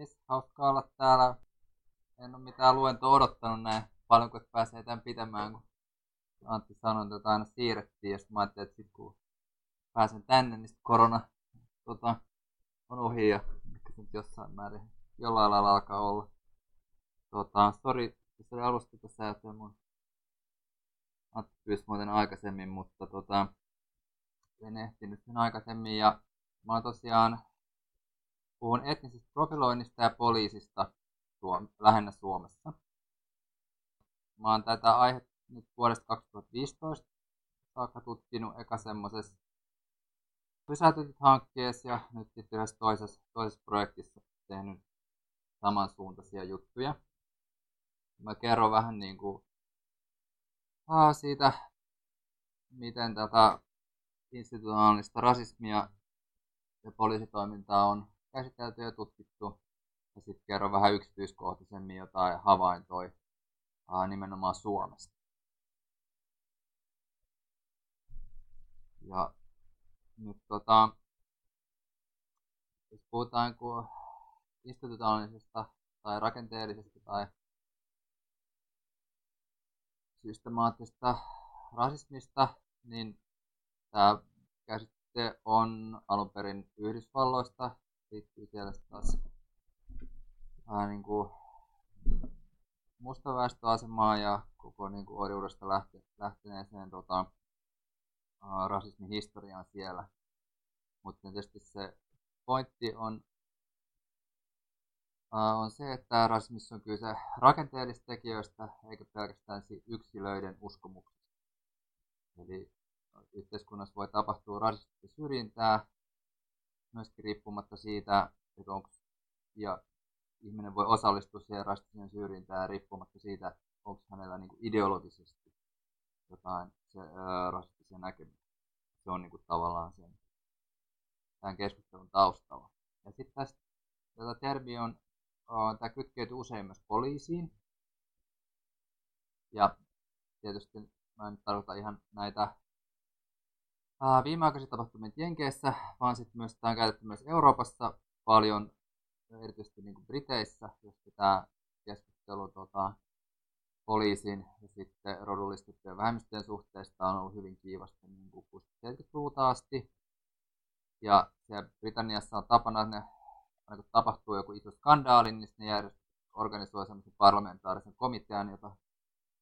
Jes, hauska olla täällä. En ole mitään luentoa odottanut näin paljon, kun pääsee tämän pitämään, kun Antti sanoi, että aina siirrettiin. Ja sitten mä ajattelin, että sit kun pääsen tänne, niin sitten korona tota, on ohi ja nyt jossain määrin jollain lailla alkaa olla. Tota, sori, se oli alusta tässä että mun Antti pyysi muuten aikaisemmin, mutta tota, en ehtinyt sen aikaisemmin. Ja mä oon tosiaan Puhun etnisestä profiloinnista ja poliisista Suom- lähinnä Suomessa. Mä oon tätä aihetta nyt vuodesta 2015 saakka tutkinut eka semmoisessa pysäytetyt hankkeessa ja nyt sitten yhdessä toisessa, toisessa projektissa tehnyt samansuuntaisia juttuja. Mä kerron vähän niin kuin, aa, siitä, miten tätä institutionaalista rasismia ja poliisitoimintaa on käsitelty ja tutkittu. Ja sitten kerron vähän yksityiskohtaisemmin jotain havaintoja ää, nimenomaan Suomesta. Ja nyt tota, jos puhutaan institutionaalisesta tai rakenteellisesta tai systemaattisesta rasismista, niin tämä käsite on alun perin Yhdysvalloista liittyy siellä taas vähän niin kuin mustaväestöasemaan ja koko niin kuin orjuudesta lähte, lähteneeseen tota, rasismin historiaan siellä. Mutta tietysti se pointti on, on se, että rasismissa on kyse rakenteellisista tekijöistä eikä pelkästään yksilöiden uskomuksista. Eli yhteiskunnassa voi tapahtua rasistista syrjintää myöskin riippumatta siitä, että onko, ja ihminen voi osallistua siihen rasistiseen syrjintään riippumatta siitä, onko hänellä niin kuin ideologisesti jotain se, ää, rasistisia näkemyksiä. Se on niin kuin, tavallaan sen, tämän keskustelun taustalla. Ja sitten tästä tätä termi on, tämä kytkeytyy usein myös poliisiin. Ja tietysti mä en tarkoita ihan näitä ää, viimeaikaisia tapahtumia Jenkeissä, vaan sitten myös tämä on käytetty myös Euroopassa paljon, erityisesti niin kuin Briteissä, jossa tämä keskustelu tota, poliisin ja sitten rodullistettujen vähemmistöjen suhteesta on ollut hyvin kiivasta niin kuin 70-luvulta asti. Ja siellä Britanniassa on tapana, että ne, kun tapahtuu joku iso skandaali, niin ne organisoi sellaisen parlamentaarisen komitean, jota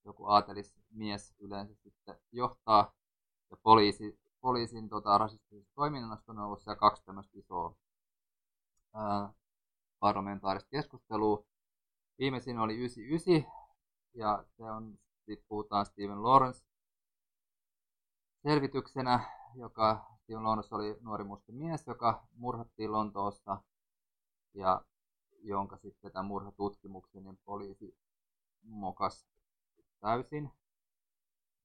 joku aatelismies yleensä sitten johtaa. Ja poliisi poliisin tota, rasistisesta toiminnasta on ollut siellä kaksi tämmöistä isoa ää, parlamentaarista keskustelua. Viimeisin oli 99 ja se on, sit puhutaan Steven Lawrence selvityksenä, joka Steven Lawrence oli nuori musta mies, joka murhattiin Lontoossa ja jonka sitten tämän murhatutkimuksen niin poliisi mokas täysin.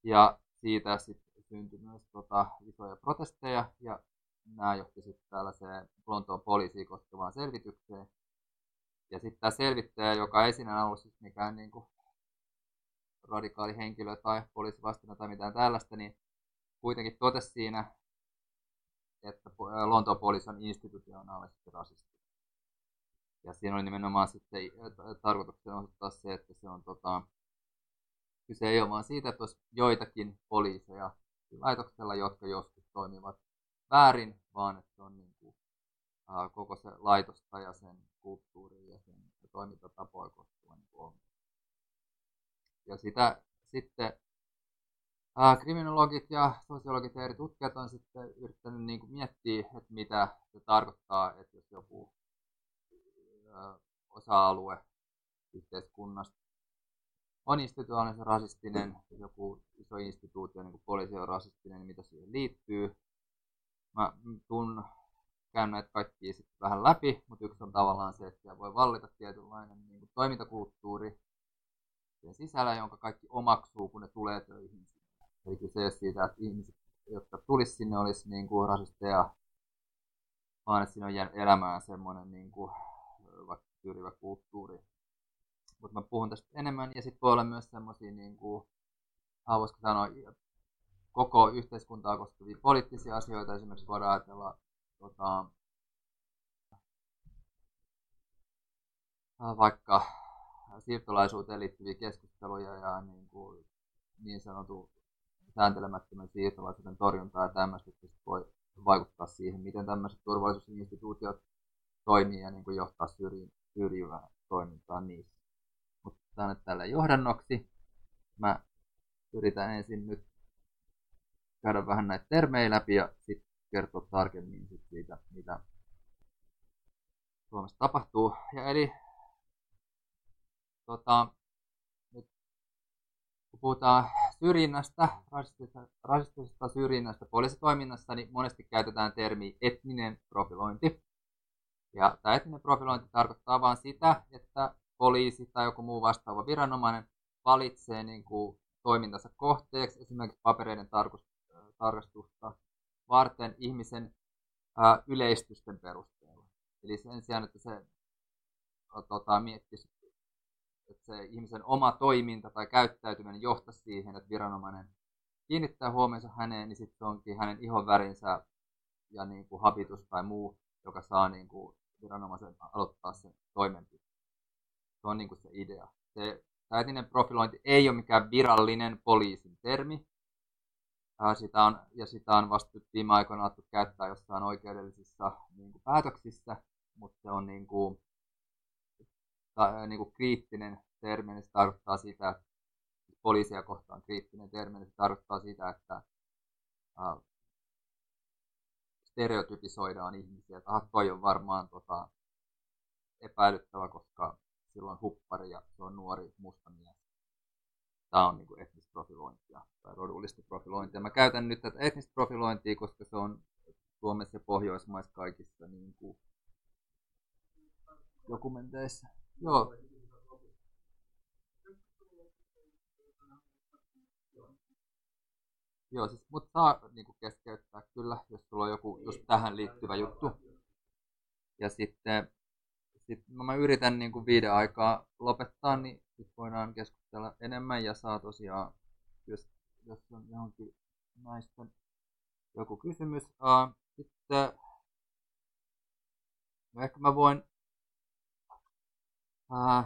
Ja siitä sitten syntyi myös tota, isoja protesteja ja nämä johti sitten tällaiseen Lontoon poliisiin koskevaan selvitykseen. Ja sitten tämä selvittäjä, joka ei siinä ollut siis mikään niin kuin, radikaali henkilö tai poliisivastina tai mitään tällaista, niin kuitenkin totesi siinä, että Lontoon poliisi on institutionaalisesti rasisti. Ja siinä oli nimenomaan sitten tarkoituksena osoittaa se, että se on tota, kyse ei ole vaan siitä, että olisi joitakin poliiseja, laitoksella, jotka joskus toimivat väärin, vaan että se on niin kuin, ää, koko se laitosta ja sen kulttuuri ja sen toimintatapoja koskeva niin on. Ja sitä sitten ää, kriminologit ja sosiologit ja eri tutkijat on sitten yrittänyt niin kuin miettiä, että mitä se tarkoittaa, että jos joku ää, osa-alue yhteiskunnasta on institutionaalisen rasistinen, joku iso instituutio, niin kuin poliisi on rasistinen, niin mitä siihen liittyy. Mä tuun käyn näitä kaikkia sitten vähän läpi, mutta yksi on tavallaan se, että siellä voi vallita tietynlainen niin kuin toimintakulttuuri sen sisällä, jonka kaikki omaksuu, kun ne tulee töihin. Eli kyse siitä, että ihmiset, jotka tulisi sinne, olisi niin kuin rasisteja, vaan että siinä on jäänyt elämään semmoinen niin kuin, vaikka syrjivä kulttuuri, mutta mä puhun tästä enemmän. Ja sitten voi olla myös semmoisia, niin kuin, voisiko sanoa, koko yhteiskuntaa koskevia poliittisia asioita. Esimerkiksi voidaan ajatella tota, vaikka siirtolaisuuteen liittyviä keskusteluja ja niin, kuin niin sanotun sääntelemättömän siirtolaisuuden torjuntaa ja tämmöistä, että voi vaikuttaa siihen, miten tämmöiset turvallisuusinstituutiot toimii ja niin kuin johtaa syrjivää toimintaa niissä. Tämä nyt tällä johdannoksi. Mä yritän ensin nyt käydä vähän näitä termejä läpi ja sitten kertoa tarkemmin sit siitä, mitä Suomessa tapahtuu. Ja eli tota, nyt kun puhutaan syrjinnästä, rasistisesta, rasistisesta syrjinnästä poliisitoiminnassa, niin monesti käytetään termi etninen profilointi. Ja tämä etninen profilointi tarkoittaa vain sitä, että poliisi tai joku muu vastaava viranomainen valitsee niin kuin toimintansa kohteeksi, esimerkiksi papereiden tarkastusta varten ihmisen yleistysten perusteella. Eli sen sijaan, että se tota, miettisi, että se ihmisen oma toiminta tai käyttäytyminen johtaisi siihen, että viranomainen kiinnittää huomionsa häneen, niin sitten onkin hänen ihon värinsä ja niin kuin habitus tai muu, joka saa niin kuin viranomaisen aloittaa sen toimenpiteen. Se on niin kuin se idea. Se, tämä etninen profilointi ei ole mikään virallinen poliisin termi, sitä on, ja sitä on vasta viime aikoina alettu käyttää jossain oikeudellisissa niin kuin päätöksissä, mutta se on niin kuin, ta, niin kuin kriittinen termi, niin se tarkoittaa sitä, että poliisia kohtaan kriittinen termi, niin se tarkoittaa sitä, että ää, stereotypisoidaan ihmisiä. Että toi on varmaan tota, epäilyttävä, koska silloin huppari ja se on nuori musta mies. Tämä on niin etnistä profilointia tai rodullista profilointia. Mä käytän nyt tätä etnistä profilointia, koska se on Suomessa ja Pohjoismaissa kaikissa niin kuin dokumenteissa. Joo. Joo, siis, mutta saa niin keskeyttää kyllä, jos sulla on joku just tähän liittyvä juttu. Ja sitten sit, no mä yritän niin kuin viiden aikaa lopettaa, niin sit voidaan keskustella enemmän ja saa tosiaan, jos, jos on johonkin näistä joku kysymys. Uh, sitten no ehkä mä voin uh,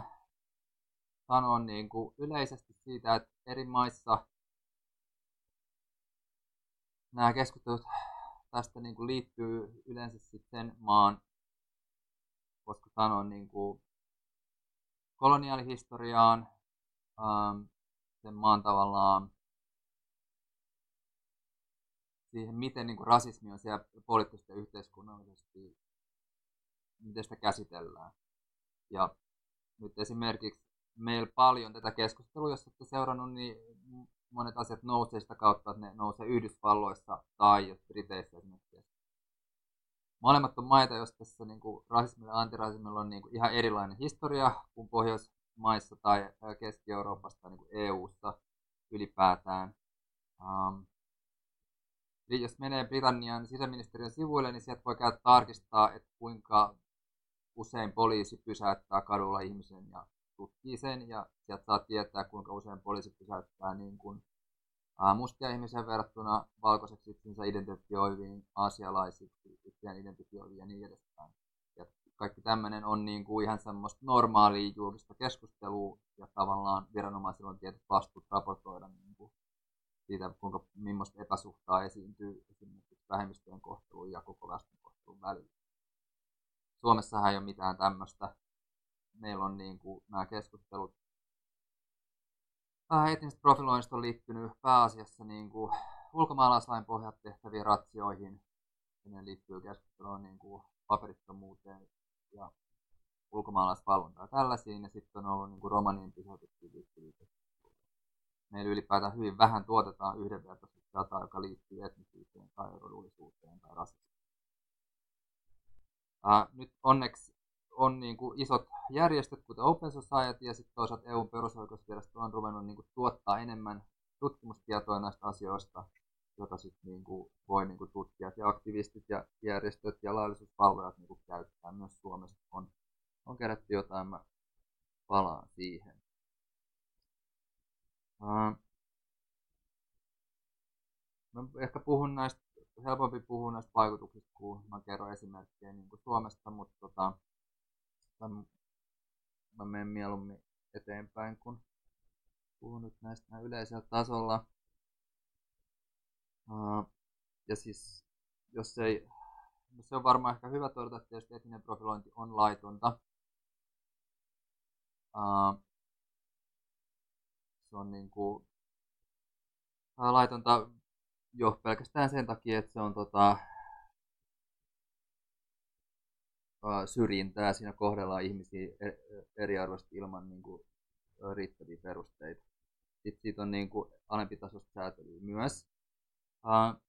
sanoa niin kuin yleisesti siitä, että eri maissa nämä keskustelut tästä niin kuin liittyy yleensä sitten maan, koska sanoa, niin kuin koloniaalihistoriaan, ähm, sen maan tavallaan siihen, miten niin kuin rasismi on siellä poliittisesti ja yhteiskunnallisesti, miten sitä käsitellään. Ja nyt esimerkiksi meillä paljon tätä keskustelua, jos olette seurannut, niin monet asiat nousee sitä kautta, että ne nousee Yhdysvalloissa tai jos Briteissä esimerkiksi. Molemmat on maita, jos tässä niin kuin rasismilla ja antirasismilla on niin kuin ihan erilainen historia kuin Pohjoismaissa tai Keski-Euroopassa tai niin EU-ssa ylipäätään. Um, jos menee Britannian sisäministeriön sivuille, niin sieltä voi käydä tarkistaa, että kuinka usein poliisi pysäyttää kadulla ihmisen ja tutkii sen ja sieltä saa tietää, kuinka usein poliisi pysäyttää niin kuin, ää, mustia ihmisiä verrattuna valkoiseksi itsensä identifioiviin asialaisiksi, itseään identifioiviin ja niin edespäin. Ja kaikki tämmöinen on niin kuin ihan semmoista normaalia julkista keskustelua ja tavallaan viranomaisilla on tietyt vastuut raportoida niin kuin siitä, kuinka millaista epäsuhtaa esiintyy esimerkiksi vähemmistöjen kohtelun ja koko väestön kohtelun välillä. Suomessahan ei ole mitään tämmöistä meillä on niin kuin nämä keskustelut etnisestä profiloinnista on liittynyt pääasiassa niin kuin ulkomaalaislain pohjat tehtäviin ratsioihin. Ne liittyy keskusteluun niin kuin paperittomuuteen ja ulkomaalaisvalvontaa tällaisiin. Ja sitten on ollut niin kuin romaniin liittyviä. Meillä ylipäätään hyvin vähän tuotetaan yhdenvertaisesti dataa, joka liittyy etnisyyteen tai rodullisuuteen tai rasismiin. Nyt onneksi on niin kuin isot järjestöt, kuten Open Society ja sitten toisaalta EUn perusoikeusvirasto on ruvennut niin kuin tuottaa enemmän tutkimustietoa näistä asioista, jota sitten niin kuin voi niin kuin tutkijat ja aktivistit ja järjestöt ja laillisuusvalvojat niin kuin käyttää. Myös Suomessa on, on kerätty jotain, mä palaan siihen. Mä ehkä puhun näistä, helpompi puhua näistä vaikutuksista, kun mä kerron esimerkkejä niin kuin Suomesta, mutta tota, mä menen mieluummin eteenpäin, kun puhun nyt näistä yleisellä tasolla. Uh, ja siis, jos ei, no se on varmaan ehkä hyvä todeta, että tietysti etninen profilointi on laitonta. Uh, se on niin kuin, laitonta jo pelkästään sen takia, että se on tota, syrjintää, siinä kohdellaan ihmisiä e-, eriarvoisesti ilman niin kuin, riittäviä perusteita. Sitten siitä on niin kuin, alempi tasosta säätelyä myös. Uh,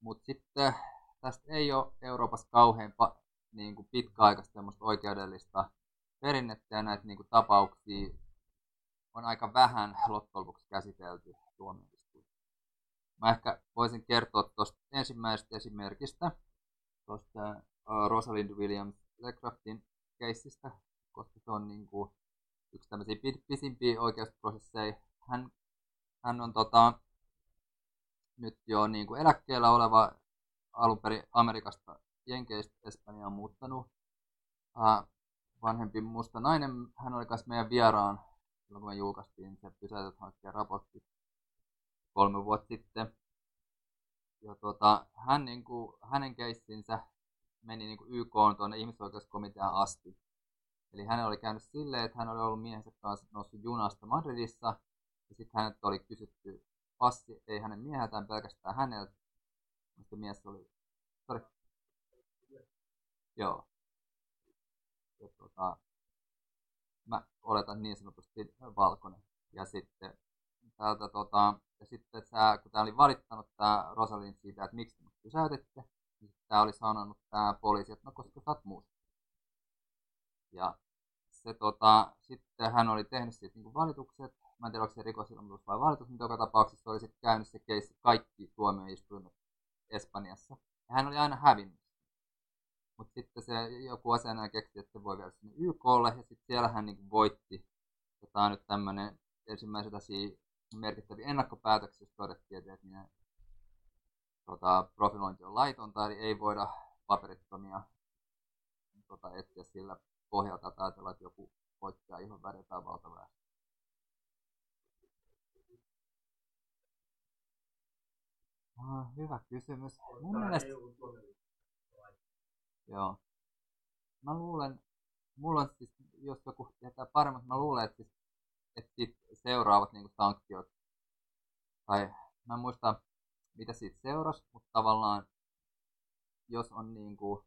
Mutta sitten tästä ei ole Euroopassa kauhean niin kuin pitkäaikaista oikeudellista perinnettä ja näitä niin kuin, tapauksia on aika vähän loppujen lopuksi käsitelty tuomioistuimessa. Mä ehkä voisin kertoa tuosta ensimmäisestä esimerkistä, tuosta Rosalind Williams Lecraftin keissistä, koska se on niin kuin yksi tämmöisiä pisimpiä oikeusprosesseja. Hän, hän on tota, nyt jo niin kuin eläkkeellä oleva alun perin Amerikasta Jenkeistä Espanjaan muuttanut vanhempi musta nainen. Hän oli myös meidän vieraan silloin, kun me julkaistiin se pysäytet hankkeen raportti kolme vuotta sitten. Ja tota, hän, niin kuin, hänen keissinsä meni niin kuin YK on tuonne ihmisoikeuskomiteaan asti. Eli hän oli käynyt silleen, että hän oli ollut miehensä kanssa noussut junasta Madridissa, ja sitten hänet oli kysytty passi, ei hänen mieheltään pelkästään häneltä, mutta mies oli... Sorry. Joo. Ja tuota, mä oletan niin sanotusti valkoinen. Ja sitten täältä, tota, ja sitten sä, kun tää oli valittanut tää Rosalind siitä, että miksi te pysäytitte, tämä oli sanonut tämä poliisi, että no koska sä oot. Ja se, tota, sitten hän oli tehnyt siitä niin valitukset, mä en tiedä onko se rikosilmoitus vai valitus, mutta joka tapauksessa oli sitten käynyt se keissi kaikki tuomioistuimet Espanjassa. Ja hän oli aina hävinnyt. Mutta sitten se joku asianajaja keksi, että se voi vielä sinne YKlle, ja sitten siellä hän niin voitti. Ja tämä on nyt tämmöinen ensimmäiset merkittäviä ennakkopäätöksiä, jos todettiin, että niin tota, profilointi on laitonta, eli ei voida paperittomia tota, etsiä sillä pohjalta tai ajatella, että joku voittaa ihan väriä tai valtaväestö. Ah, hyvä kysymys. Mun mielestä... Joo. Mä luulen, mulla on siis, jos joku tietää paremmin, mä luulen, että, siis, että seuraavat niin sanktiot, tai mä en muista, mitä siitä seurasi, mutta tavallaan jos on niin kuin,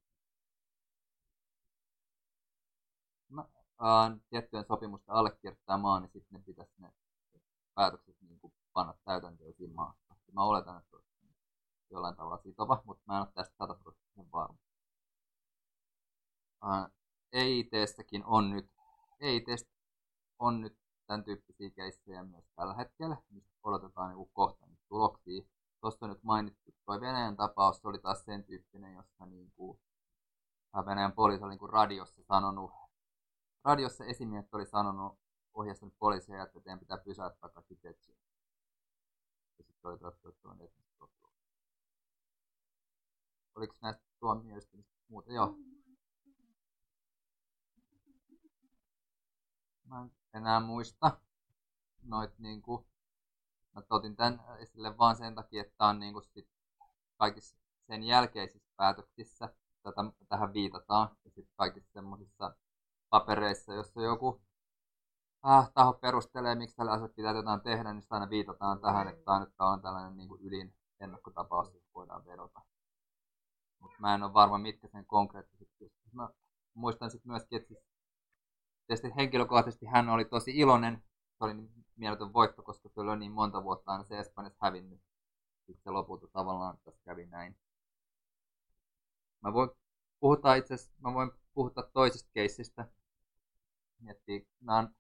mä, ää, tiettyjen sopimusten allekirjoittaa maa, niin sitten ne pitäisi ne päätökset niin kuin panna täytäntöön siinä maassa. Mä oletan, että olisi jollain tavalla sitova, mutta mä en ole tästä sataprosenttisen varma. EIT-stäkin on nyt, EIT on nyt tämän tyyppisiä keissejä myös tällä hetkellä, mistä odotetaan niin kohta tuloksia tuossa nyt mainittu tuo Venäjän tapaus, oli taas sen tyyppinen, jossa niin kuin, Venäjän poliisi oli niin kuin radiossa sanonut, radiossa esimiehet oli sanonut, ohjastanut poliisia, että teidän pitää pysäyttää kaikki tetsi. Ja sitten oli todettu, Oliko näistä tuomioistuimista muuta? Joo. Mä en enää muista noit niinku Mä otin tämän esille vaan sen takia, että tämä on niin kuin sit kaikissa sen jälkeisissä päätöksissä tätä, tähän viitataan. Ja sitten kaikissa semmoisissa papereissa, jossa joku ah, taho perustelee, miksi tällä asiat pitää jotain tehdä, niin aina viitataan tähän, että tämä nyt on tällainen niin kuin ylin ennakkotapaus, jossa voidaan vedota. Mutta mä en ole varma, mitkä sen konkreettisesti. Mä muistan sitten myöskin, että siis, tietysti henkilökohtaisesti hän oli tosi iloinen oli niin mieletön voitto, koska se oli niin monta vuotta aina se Espanjassa hävinnyt. Sitten lopulta tavallaan tässä kävi näin. Mä voin puhutaan itse mä voin puhua toisesta keissistä. Miettii, nämä on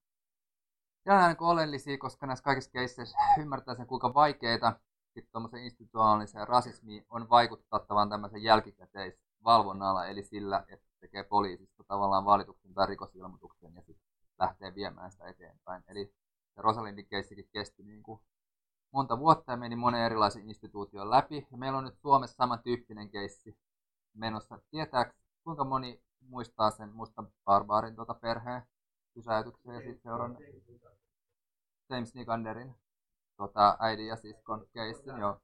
ja niin oleellisia, koska näissä kaikissa keisseissä ymmärtää sen, kuinka vaikeita sitten tuommoisen institutionaaliseen rasismiin on vaikuttaa tavallaan tämmöisen jälkikäteisvalvonnalla, eli sillä, että tekee poliisista tavallaan valituksen tai rikosilmoituksen ja sitten lähtee viemään sitä eteenpäin. Eli ja Rosalindin keissikin kesti niin kuin monta vuotta ja meni monen erilaisen instituution läpi. Ja meillä on nyt Suomessa samantyyppinen keissi menossa. Tietääks, kuinka moni muistaa sen mustan barbaarin tuota perheen? pysäytyksen ja sitten seurannut James Nikanderin tota, äidin ja siskon keissin jo.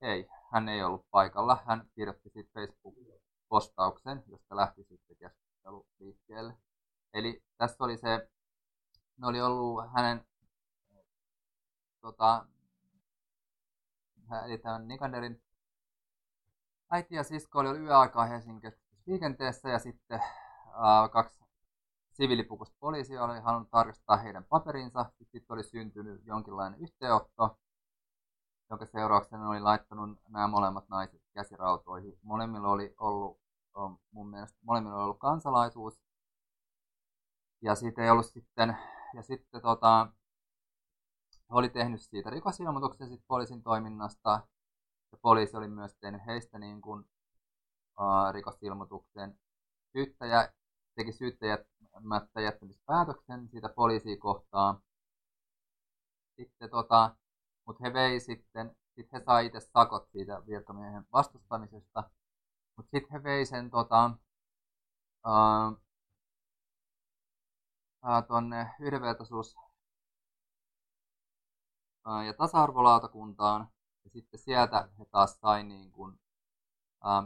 Ei, hän ei ollut paikalla. Hän kirjoitti sitten Facebook-postauksen, josta lähti sitten keskustelu liikkeelle. Eli tässä oli se, ne oli ollut hänen tota, eli tämän Nikanderin äiti ja sisko oli ollut yöaikaa Helsingin liikenteessä ja sitten ää, kaksi siviilipukusta poliisia oli halunnut tarkastaa heidän paperinsa. Sitten oli syntynyt jonkinlainen yhteenotto, jonka seurauksena oli laittanut nämä molemmat naiset käsirautoihin. Molemmilla oli ollut, mun mielestä, molemmilla oli ollut kansalaisuus. Ja siitä ei ollut sitten, ja sitten tota, oli tehnyt siitä rikosilmoituksen sit poliisin toiminnasta. Ja poliisi oli myös tehnyt heistä niin kuin, uh, rikosilmoituksen. Syyttäjä teki syyttäjämättä jättämispäätöksen siitä poliisia kohtaan. Sitten tota, mutta he vei sitten, sit he sai itse sakot siitä virkamiehen vastustamisesta. Mutta sitten he vei sen tota, uh, tuonne yhdenvertaisuus ja tasa-arvolautakuntaan. Ja sitten sieltä he taas sai niin kuin,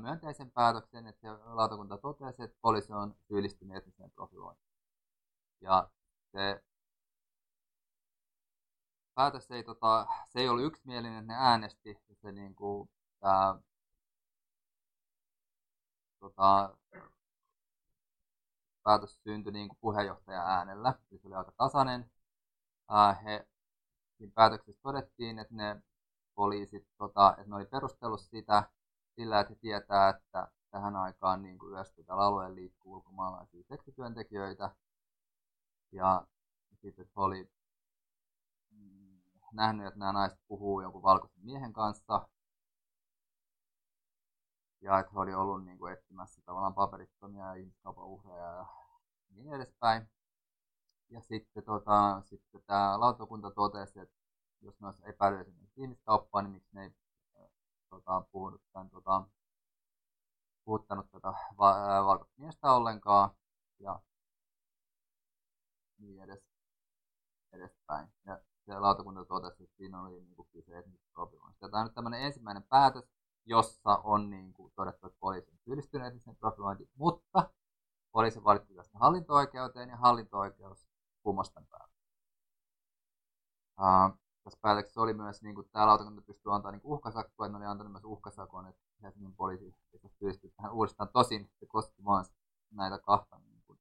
myönteisen päätöksen, että se lautakunta totesi, että poliisi on syyllistynyt etniseen profilointiin. Ja se päätös ei, tota, se ei ollut yksimielinen, ne äänesti. Ja se niin kuin, tää, tota, päätös syntyi niin kuin puheenjohtajan äänellä. Eli se oli aika tasainen. Ää, he siinä päätöksessä todettiin, että ne poliisit, tota, että ne oli perustellut sitä sillä, että he tietää, että tähän aikaan niin kuin yöstä tällä alueella liikkuu ulkomaalaisia seksityöntekijöitä. Ja sitten he oli mm, nähnyt, että nämä naiset puhuu jonkun valkoisen miehen kanssa. Ja että he oli ollut niin kuin etsimässä tavallaan paperittomia ja ihmiskaupan uhreja ja niin edespäin. Ja sitten, tota, sitten tämä lautakunta totesi, että jos ne olisi epäily esimerkiksi ihmiskauppaa, niin miksi ne ei tota, puhunut tämän, tota, puhuttanut tätä va- valkoista miestä ollenkaan. Ja niin edes, edespäin. Ja se lautakunta totesi, että siinä oli niin kuin, kyse etnisistä Tämä on nyt tämmöinen ensimmäinen päätös, jossa on niin kuin, todettu, että poliisi on syyllistynyt etniseen profilointiin, mutta poliisi valitti tästä hallinto-oikeuteen ja hallinto-oikeus tämän päätöksen. Uh, tässä päätöksessä oli myös, niin kuin tämä lautakunta pystyy antamaan niin uhkasakkoa, että ne oli antanut myös uhkasakon, että Helsingin poliisi pystyy tähän uudestaan. Tosin se koski vain näitä kahta niin kuin,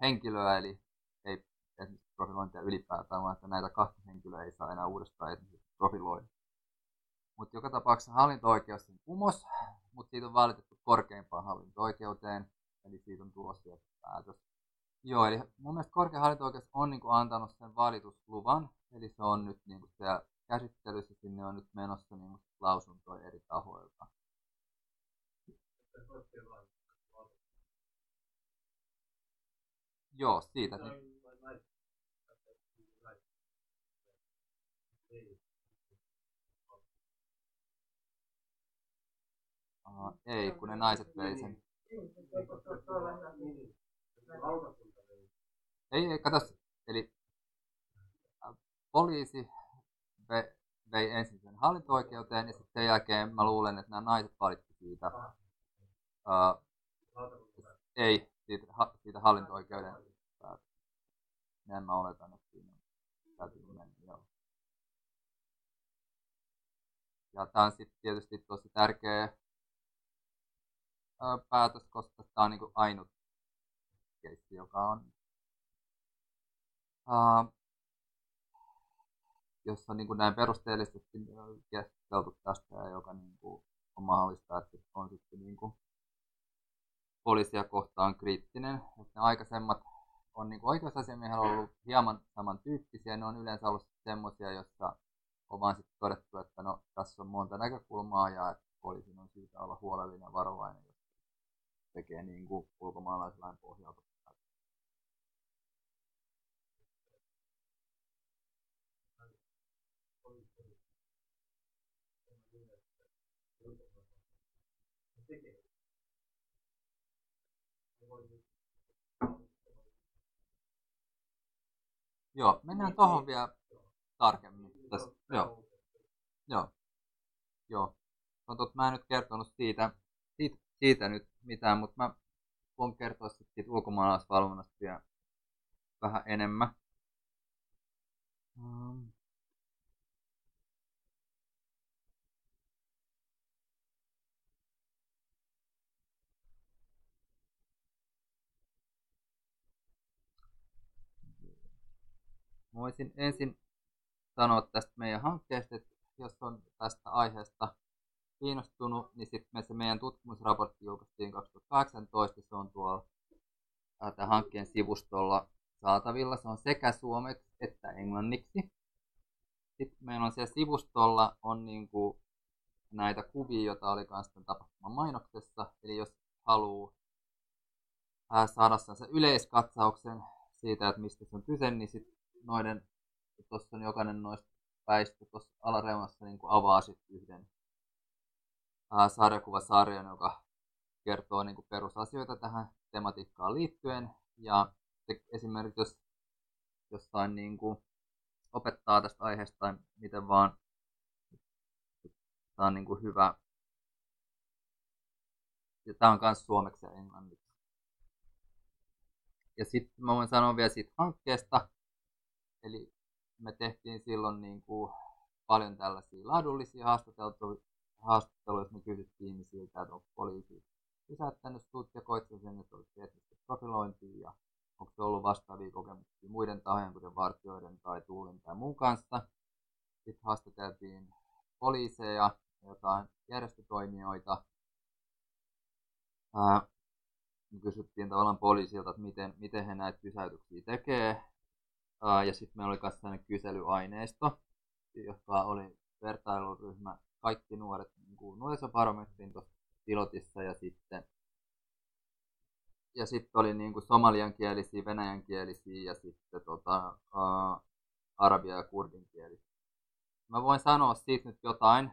henkilöä, eli ei esimerkiksi profilointia ylipäätään, vaan että näitä kahta henkilöä ei saa enää uudestaan esimerkiksi profiloida. Mutta joka tapauksessa hallinto-oikeus sen kumos, mutta siitä on valitettu korkeimpaan hallinto-oikeuteen, eli siitä on tulossa päätös. Joo, eli mun mielestä korkein hallinto-oikeus on niin kuin antanut sen valitusluvan, eli se on nyt niin kuin siellä käsittelyssä, sinne on nyt menossa niin lausuntoja eri tahoilta. Joo, siitä. Niin. Uh, ei, kun ne naiset vei sen. Ei, ei, kato, eli äh, poliisi vei, vei ensin sen hallinto-oikeuteen ja sitten sen jälkeen mä luulen, että nämä naiset valitti siitä. Uh, ei, siitä, ha, siitä hallinto-oikeuden Näin mä oletan, että siinä täytyy mennä, joo. Ja tämä on sitten tietysti tosi tärkeä päätös, koska tämä on niin ainut keissi, joka on, uh, jossa on niin kuin näin perusteellisesti keskusteltu tästä ja joka niin kuin on mahdollista, että on sitten niin kuin poliisia kohtaan kriittinen. Että ne aikaisemmat on niin oikeusasiamiehellä ollut hieman samantyyppisiä, ne on yleensä ollut semmoisia, joissa on vaan sitten todettu, että no, tässä on monta näkökulmaa ja että poliisin on syytä olla huolellinen ja varovainen, tekee niin kuin ulkomaalaislain pohjalta Joo, mennään tuohon vielä tarkemmin. Tässä. Joo. Joo. Joo. Mä en nyt kertonut siitä, siitä, siitä nyt mitään, mutta mä voin kertoa sitten ulkomaalaisvalvonnasta vielä vähän enemmän. Um, voisin ensin sanoa tästä meidän hankkeesta, että jos on tästä aiheesta kiinnostunut, niin sitten se meidän tutkimusraportti julkaistiin 2018, se on tuolla tämän hankkeen sivustolla saatavilla. Se on sekä suomeksi että englanniksi. Sitten meillä on siellä sivustolla on niin kuin näitä kuvia, joita oli myös tämän tapahtuman mainoksessa. Eli jos haluaa saada sen yleiskatsauksen siitä, että mistä se on kyse, niin sitten noiden, tuossa on jokainen noista päistä tuossa alareunassa niin kuin avaa sitten yhden sarjakuvasarjan, joka kertoo niin kuin perusasioita tähän tematiikkaan liittyen. Ja esimerkiksi jos jostain niin kuin opettaa tästä aiheesta tai miten vaan, tämä on niin kuin hyvä. Ja tämä on myös suomeksi ja englanniksi. Ja sitten mä voin sanoa vielä siitä hankkeesta. Eli me tehtiin silloin niin kuin paljon tällaisia laadullisia haastatteluja, haastatteluja me kysyttiin ihmisiltä, että onko poliisi pysäyttänyt sut ja koitko sen, että olisi eettistä profilointia ja onko se ollut vastaavia kokemuksia muiden tahojen, kuten vartijoiden tai tuulin tai muun kanssa. Sitten haastateltiin poliiseja ja jotain järjestötoimijoita. Ää, kysyttiin tavallaan poliisilta, että miten, miten he näitä pysäytyksiä tekee. Ää, ja sitten meillä oli myös sellainen kyselyaineisto, joka oli vertailuryhmä kaikki nuoret niin nuorisobarometrin tuossa pilotissa ja sitten ja sitten oli niin kuin somaliankielisiä, venäjänkielisiä ja sitten tota, ää, arabia- ja kurdinkielisiä. Mä voin sanoa siitä nyt jotain,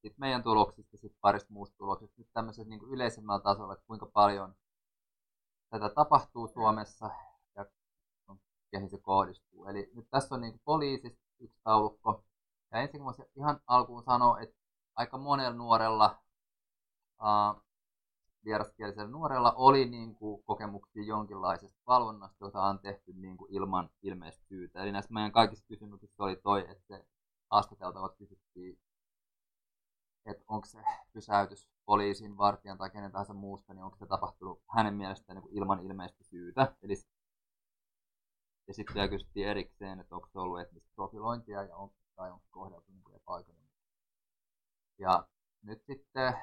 siitä meidän tuloksista, sitten parista muusta tuloksista, nyt tämmöisellä niin kuin yleisemmällä tasolla, että kuinka paljon tätä tapahtuu Suomessa ja keihin se kohdistuu. Eli nyt tässä on niin kuin poliisista yksi taulukko. Ja ensin voisin ihan alkuun sanoa, että aika monella nuorella uh, vieraskielisellä nuorella oli niin kuin, kokemuksia jonkinlaisesta valvonnasta, jota on tehty niin kuin, ilman ilmeistä syytä. Eli näissä meidän kaikissa kysymyksissä oli toi, että se haastateltavat kysyttiin, että onko se pysäytys poliisin, vartijan tai kenen tahansa muusta, niin onko se tapahtunut hänen mielestään niin kuin ilman ilmeistä syytä. Eli, ja sitten vielä kysyttiin erikseen, että onko se ollut etnistä profilointia ja on, tai onko kohdeltu niin epäoikeudenmukaisesti. Ja nyt sitten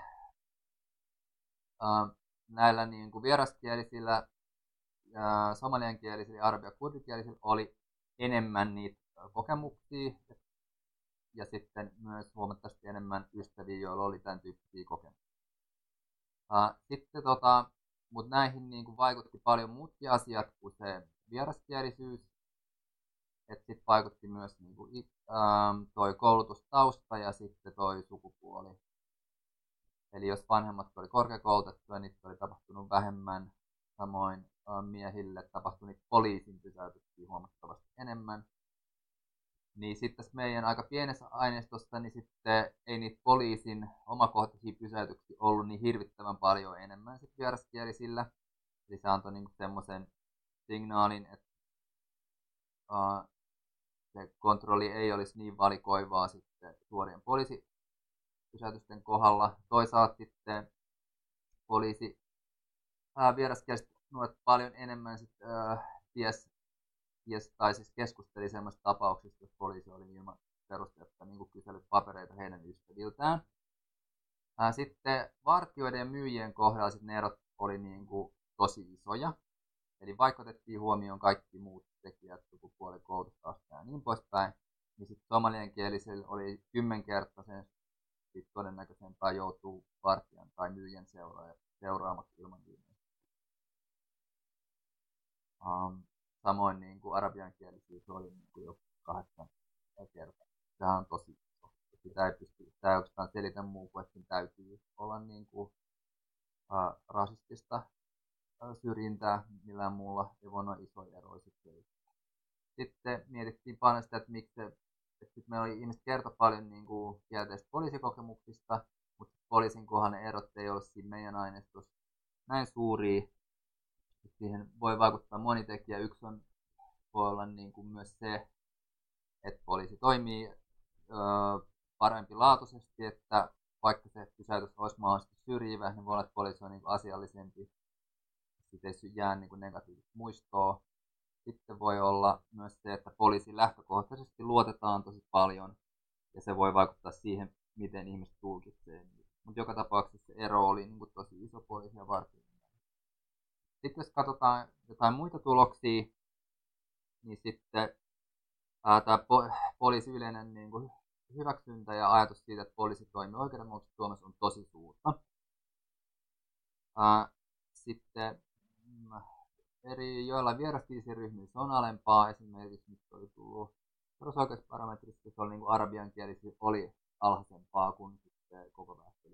äh, näillä niin kuin vieraskielisillä, äh, somaliankielisillä, arabia kurdikielisillä oli enemmän niitä kokemuksia ja sitten myös huomattavasti enemmän ystäviä, joilla oli tämän tyyppisiä kokemuksia. Sitten tota, mutta näihin niin kuin vaikutti paljon muutkin asiat kuin se vieraskielisyys. Että sitten vaikutti myös niin kuin, ähm, toi koulutustausta ja sitten toi sukupuoli. Eli jos vanhemmat oli korkeakoulutettuja, niin oli tapahtunut vähemmän. Samoin miehille tapahtui niitä poliisin pysäytyksiä huomattavasti enemmän. Niin sitten tässä meidän aika pienessä aineistossa, niin sitten ei niitä poliisin omakohtaisia pysäytyksiä ollut niin hirvittävän paljon enemmän sitten vieraskielisillä. Eli se antoi niinku semmoisen signaalin, että uh, se kontrolli ei olisi niin valikoivaa sitten suorien poliisi pysäytysten kohdalla. Toisaalta sitten poliisi vieraskieliset nuoret paljon enemmän sit, ää, ties, ties, tai siis keskusteli sellaisista tapauksista, jos poliisi oli ilman perusteetta niin kysellyt papereita heidän ystäviltään. Ää, sitten vartioiden ja myyjien kohdalla sit ne erot oli niin kuin, tosi isoja. Eli vaikka otettiin huomioon kaikki muut tekijät, sukupuoli, koulutusaste ja niin poispäin, niin sitten somaliankielisellä oli kymmenkertaisen siis todennäköisempää joutuu vartijan tai myyjän seuraamaksi ilman viimeistä. Um, samoin niin kuin arabiankielisyys oli niin kuin jo kahdeksan kertaa. Tämä on tosi iso. Sitä ei pysty, sitä ei oikeastaan selitä muu kuin, että täytyy olla niin kuin, uh, rasistista syrjintää millään muulla ei voi noin isoja eroja sitten sitten mietittiin paljon sitä, että miksi että sit meillä oli ihmiset kertoi paljon niin kuin, kielteistä poliisikokemuksista, mutta poliisin kohan ne erot ei ole siinä meidän aineistossa näin suuria. Siihen voi vaikuttaa moni tekijä. Yksi on, voi olla niin kuin myös se, että poliisi toimii öö, parempi laatuisesti, että vaikka se pysäytys olisi mahdollisesti syrjivä, niin voi olla, että poliisi on niin asiallisempi. Sitten ei jää niin kuin negatiivista muistoa. Sitten voi olla myös se, että poliisi lähtökohtaisesti luotetaan tosi paljon ja se voi vaikuttaa siihen, miten ihmiset tulkitsee Mutta joka tapauksessa se ero oli niin kuin tosi iso poliisia varten. Sitten jos katsotaan jotain muita tuloksia, niin sitten tämä po- poliisi yleinen niin kuin hyväksyntä ja ajatus siitä, että poliisi toimii oikeudenmukaisesti Suomessa on tosi suurta. Ää, sitten eri joilla vieraskielisiryhmissä on alempaa, esimerkiksi nyt oli tullut perusoikeusparametrissa, se oli niin kuin arabian kielisi, oli alhaisempaa kuin sitten koko väestö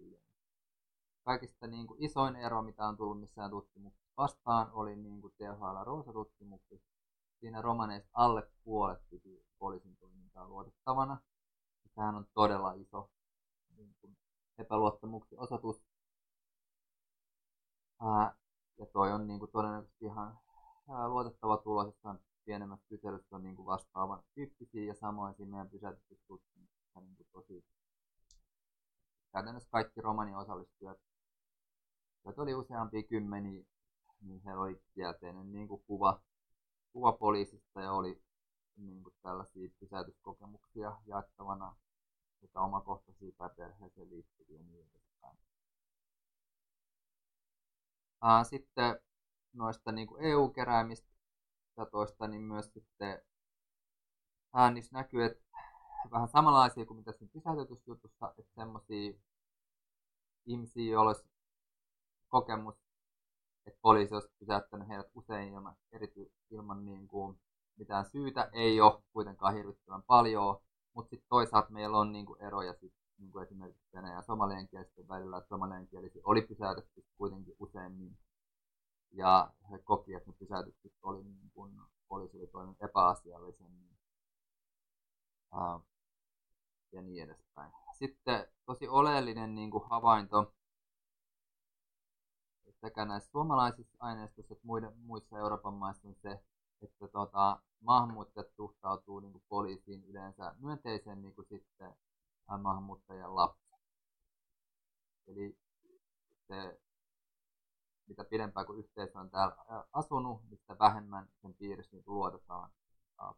Kaikista niin kuin isoin ero, mitä on tullut missään tutkimuksessa vastaan, oli niin kuin THL Roosa-tutkimuksessa. Siinä romaneista alle puolet piti poliisin toimintaa luotettavana. Tämähän on todella iso niin epäluottamuksen osoitus. Ja toi on niin kuin todennäköisesti ihan luotettava tulos, että on pienemmässä kyselyssä on niin kuin vastaavan tyyppisiä ja samoin siinä meidän pysäytystutkimuksessa niin kuin tosi käytännössä kaikki romanin osallistujat, joita oli useampia kymmeniä, niin heillä oli kielteinen niin kuin kuva, kuva poliisista ja oli niin kuin tällaisia pysäytyskokemuksia jaettavana sekä omakohtaisia tai perheeseen liittyviä niin edespäin. Sitten noista niin kuin EU-keräämistä datoista, niin myös sitten äänissä näkyy, että vähän samanlaisia kuin mitä siinä pysäytetysjutussa, että semmoisia ihmisiä, joilla olisi kokemus, että poliisi olisi pysäyttänyt heidät usein ilman, erity, ilman niin kuin mitään syytä, ei ole kuitenkaan hirvittävän paljon, mutta sitten toisaalta meillä on niin kuin eroja sit, niin kuin esimerkiksi venäjän somalienkielisten välillä, että somalienkielisiä oli pysäytetty kuitenkin useimmin ja he koki, että ne pysäytykset oli niin kuin poliisi oli toiminut epäasiallisemmin ja niin edespäin. Sitten tosi oleellinen niin kuin havainto sekä näissä suomalaisissa aineistoissa että muiden, muissa Euroopan maissa on se, että tota, maahanmuuttajat suhtautuu niin kuin poliisiin yleensä myönteisen niin kuin sitten maahanmuuttajan lapsi. Eli se mitä pidempään kuin yhteisö on täällä asunut, niin sitä vähemmän sen piirissä niin luotetaan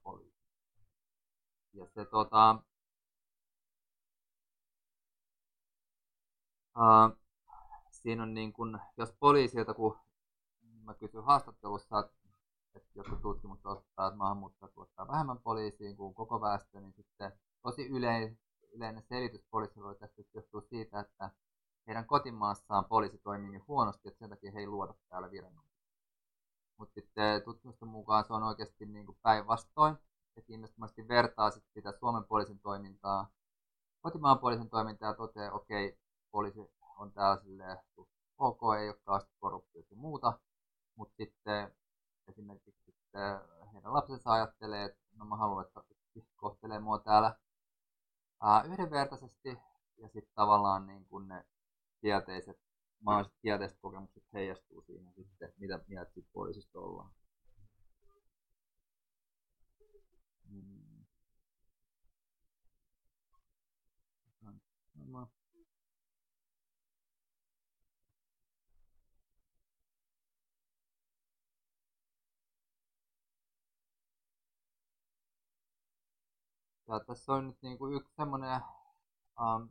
poliisiin. Ja se tota, uh, siinä on niin kun, jos poliisilta, kun mä kysyn haastattelussa, että jotkut tutkimukset osoittaa, että maahanmuuttajat luottaa vähemmän poliisiin kuin koko väestö, niin sitten tosi yleinen, yleinen selitys poliisilla tästä johtuu siitä, että heidän kotimaassaan poliisi toimii niin huonosti, että sen takia he ei luoda täällä viranomaisia. Mutta sitten tutkimusten mukaan se on oikeasti niin kuin päinvastoin, että ihmiset vertaa sit sitä Suomen poliisin toimintaa kotimaan poliisin toimintaa ja toteaa, okei, poliisi on täällä silleen, ok, ei ole kauheasti korruptiota ja muuta, mutta sitten esimerkiksi sitten heidän lapsensa ajattelee, että no mä haluan, että kohtelee mua täällä ää, yhdenvertaisesti ja sitten tavallaan niin kun ne kielteiset, mahdolliset kielteiset kokemukset heijastuu siihen sitten, mitä mieltä siitä poliisista ollaan. No, Ja tässä on nyt kuin yksi semmoinen um,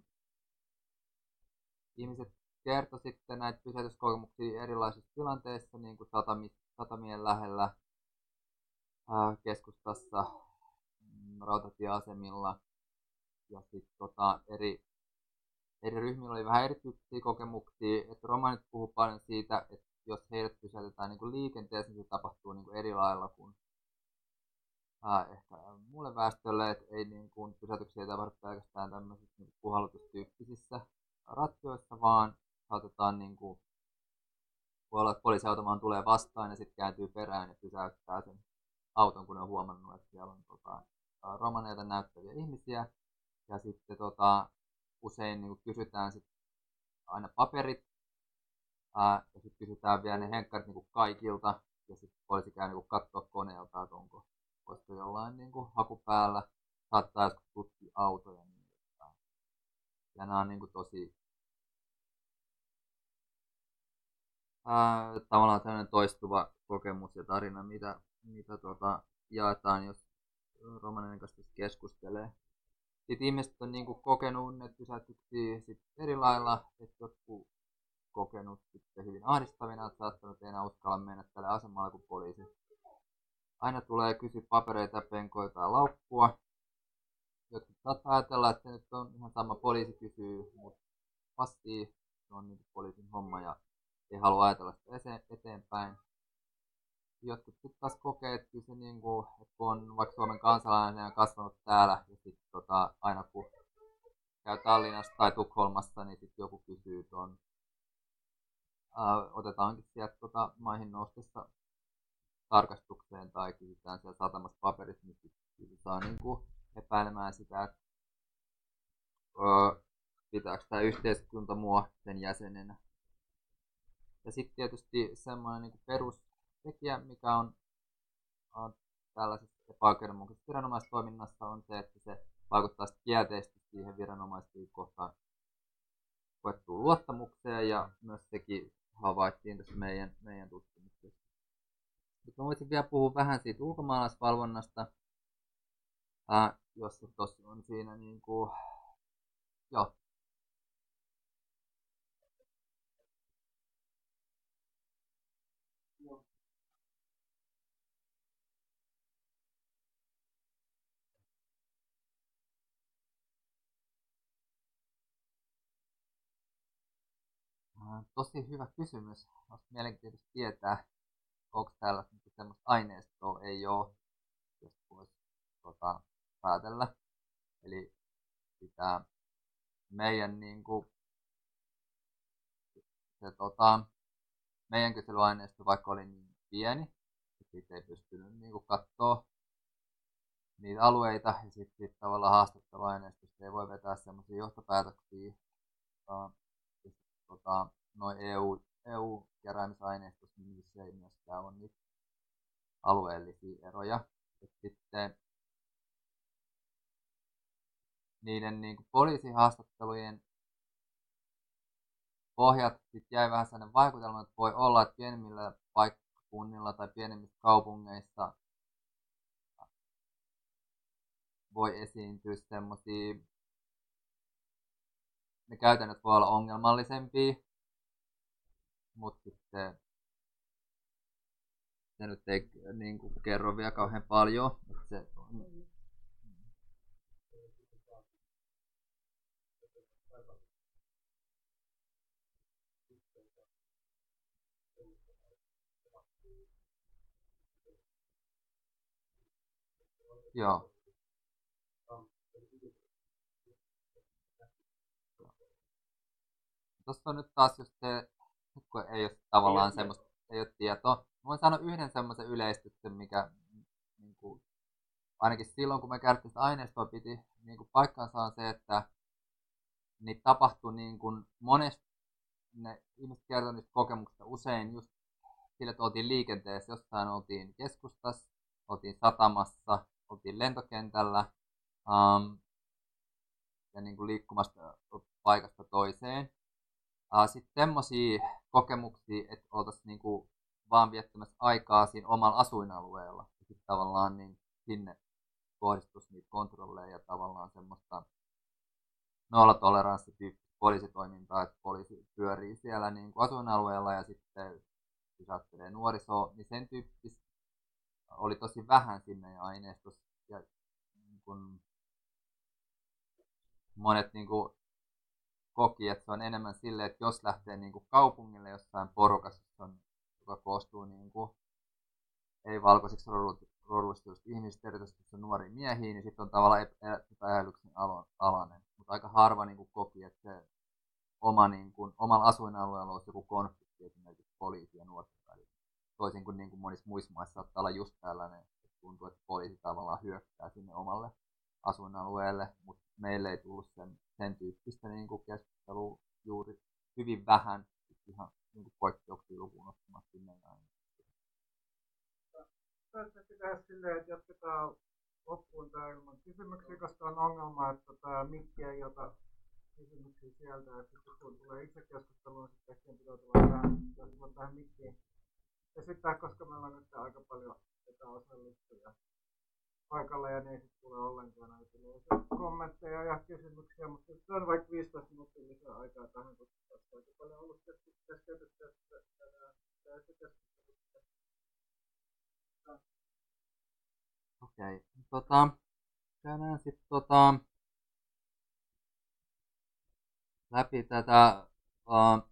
ihmiset kertoi sitten näitä pysäytyskokemuksia erilaisissa tilanteissa, niin kuin satami, satamien lähellä, ää, keskustassa, mm, rautatieasemilla. Ja sitten tota, eri, eri ryhmillä oli vähän erityyppisiä kokemuksia, että romanit puhuu paljon siitä, että jos heidät pysäytetään niin kuin liikenteessä, niin se tapahtuu niin kuin eri lailla kuin ää, ehkä muulle väestölle, että ei niin kuin, pysäytyksiä ei tapahdu pelkästään tämmöisissä niin puhallutustyyppisissä ratsioissa, vaan saatetaan niin kuin, voi olla, että poliisiauto vaan tulee vastaan ja sitten kääntyy perään ja pysäyttää sen auton, kun on huomannut, että siellä on tota, romaneita näyttäviä ihmisiä. Ja sitten tota, usein niin kysytään sit aina paperit, ää, ja sitten kysytään vielä ne henkkarit niin kaikilta, ja sitten poliisi käy niin katsoa koneelta, että onko, olisiko jollain niin kuin haku päällä, saattaa joskus tutkia autoja. Niin, ja nämä on niin kuin tosi ää, tavallaan tämmöinen toistuva kokemus ja tarina, mitä, mitä tuota, jaetaan, jos romanin kanssa keskustelee. Sitten ihmiset on niin kuin, kokenut ne pysäytyksiä sit eri lailla, että jotkut kokenut sitten hyvin ahdistavina, että saattanut enää uskalla mennä tälle asemalle kuin poliisi. Aina tulee kysyä papereita, penkoita ja laukkua. Jotkut saattaa ajatella, että nyt on ihan sama poliisi kysyy, mutta passia se on niin poliisin homma ja ei halua ajatella sitä eteenpäin. Jotkut sitten taas kokee, että se niin kuin, että kun on vaikka Suomen kansalainen ja kasvanut täällä ja sitten tota, aina kun käy Tallinnassa tai Tukholmassa, niin sitten joku kysyy tuon otetaankin sieltä tota, maihin noustessa tarkastukseen tai kysytään siellä satamassa paperit, niin saa niin kuin epäilemään sitä, että pitääkö tämä yhteiskunta mua sen jäsenenä. Ja sitten tietysti semmoinen niin perustekijä, mikä on, on tällaisessa epäoikeudenmukaisessa viranomaistoiminnassa, on se, että se vaikuttaa kielteisesti siihen viranomaisten kohtaan koettuun luottamukseen ja myös sekin havaittiin tässä meidän, meidän tutkimuksessa. Mutta voisin vielä puhua vähän siitä ulkomaalaisvalvonnasta, ää, jos se tosi on siinä niin kuin, joo, Tosi hyvä kysymys. Olisi mielenkiintoista tietää, onko täällä semmoista aineistoa, ei ole, jos voisi tota, päätellä. Eli sitä meidän, niin kuin, se, tota, meidän kyselyaineisto vaikka oli niin pieni, että siitä ei pystynyt niin kuin, katsoa niitä alueita ja sitten sit tavallaan haastatteluaineistosta ei voi vetää semmoisia johtopäätöksiä, tota, noin EU, EU-keräämisaineistossa, niin niissä ei myöskään ole niitä alueellisia eroja. Et sitten niiden niin kuin poliisihaastattelujen pohjat sit jäi vähän sellainen vaikutelma, että voi olla, että pienemmillä paikkakunnilla tai pienemmissä kaupungeissa voi esiintyä semmoisia, ne käytännöt voi olla ongelmallisempia, mutta sitten se nyt ei niin kuin, kerro vielä kauhean paljon. Se on, Joo. Tuossa on nyt taas just se kun ei ole tavallaan ei semmoista, ei ole tietoa. Mä voin sanoa yhden semmoisen yleistyksen, mikä niin kuin, ainakin silloin, kun me käytettiin sitä aineistoa, piti niin kuin paikkansa on se, että niin tapahtui niin kuin monesti, ne ihmiset kertovat niistä kokemuksista usein just sillä, että oltiin liikenteessä, jossain oltiin keskustassa, oltiin satamassa, oltiin lentokentällä um, ja niin kuin liikkumasta paikasta toiseen. Uh, Sitten semmoisia kokemuksia, että oltaisiin niinku vaan viettämässä aikaa siinä omalla asuinalueella. Ja sitten tavallaan niin sinne kohdistuisi niitä kontrolleja ja tavallaan semmoista nollatoleranssityyppistä poliisitoimintaa, että poliisi pyörii siellä niin kuin asuinalueella ja sitten pysäyttelee nuorisoa, niin sen tyyppistä oli tosi vähän sinne aineistossa. Ja niin kuin monet niin kuin koki, että se on enemmän silleen, että jos lähtee niin kuin kaupungille jossain porukassa, joka koostuu niin kuin, ei-valkoisiksi rodustetusta ihmisistä, erityisesti nuoria miehiä, niin sitten on tavallaan epäilyksen alainen. Mutta aika harva niin kuin, koki, että se oma, niin kuin, omalla asuinalueella olisi joku konflikti esimerkiksi poliisi ja nuorten välillä. Toisin kuin, niin kuin monissa muissa maissa saattaa olla just tällainen, että tuntui, että poliisi tavallaan hyökkää sinne omalle asuinalueelle, mutta meille ei tullut sen, sen tyyppistä niin kuin keskustelua juuri hyvin vähän, ihan niin kuin poikkeuksia lukuun ottamatta sinne näin. Tässä tehdä silleen, että jatketaan loppuun tämä ilman kysymyksiä, koska on ongelma, että tämä mikki ei ota kysymyksiä sieltä, ja sitten kun tulee itse keskusteluun, sitten ehkä pitää tulla tähän, tähän mikkiin esittää, koska meillä on nyt aika paljon etäosallistujia paikalla ja ne ei sitten tule ollenkaan näitä kommentteja ja kysymyksiä, mutta se on vaikka 15 minuuttia lisää aikaa tähän, koska tässä on aika paljon ollut keskeytettyä Okei, okay. tota, käydään sitten tota, läpi tätä uh,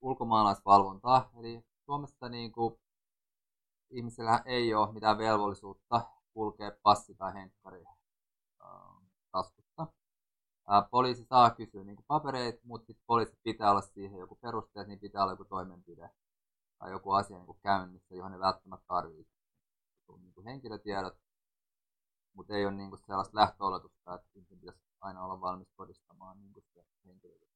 ulkomaalaisvalvontaa. Eli Suomessa niin kuin, ihmisellä ei ole mitään velvollisuutta kulkea passi tai henkkari taskussa. Uh, poliisi saa kysyä niin papereita, mutta sitten poliisi pitää olla siihen joku peruste, että niin pitää olla joku toimenpide tai joku asia niin käynnissä, johon ne välttämättä tarvitsee niin henkilötiedot, mutta ei ole niin kuin sellaista lähtöoletusta, että ihmisen pitäisi aina olla valmis todistamaan niin kuin se henkilöllisyys.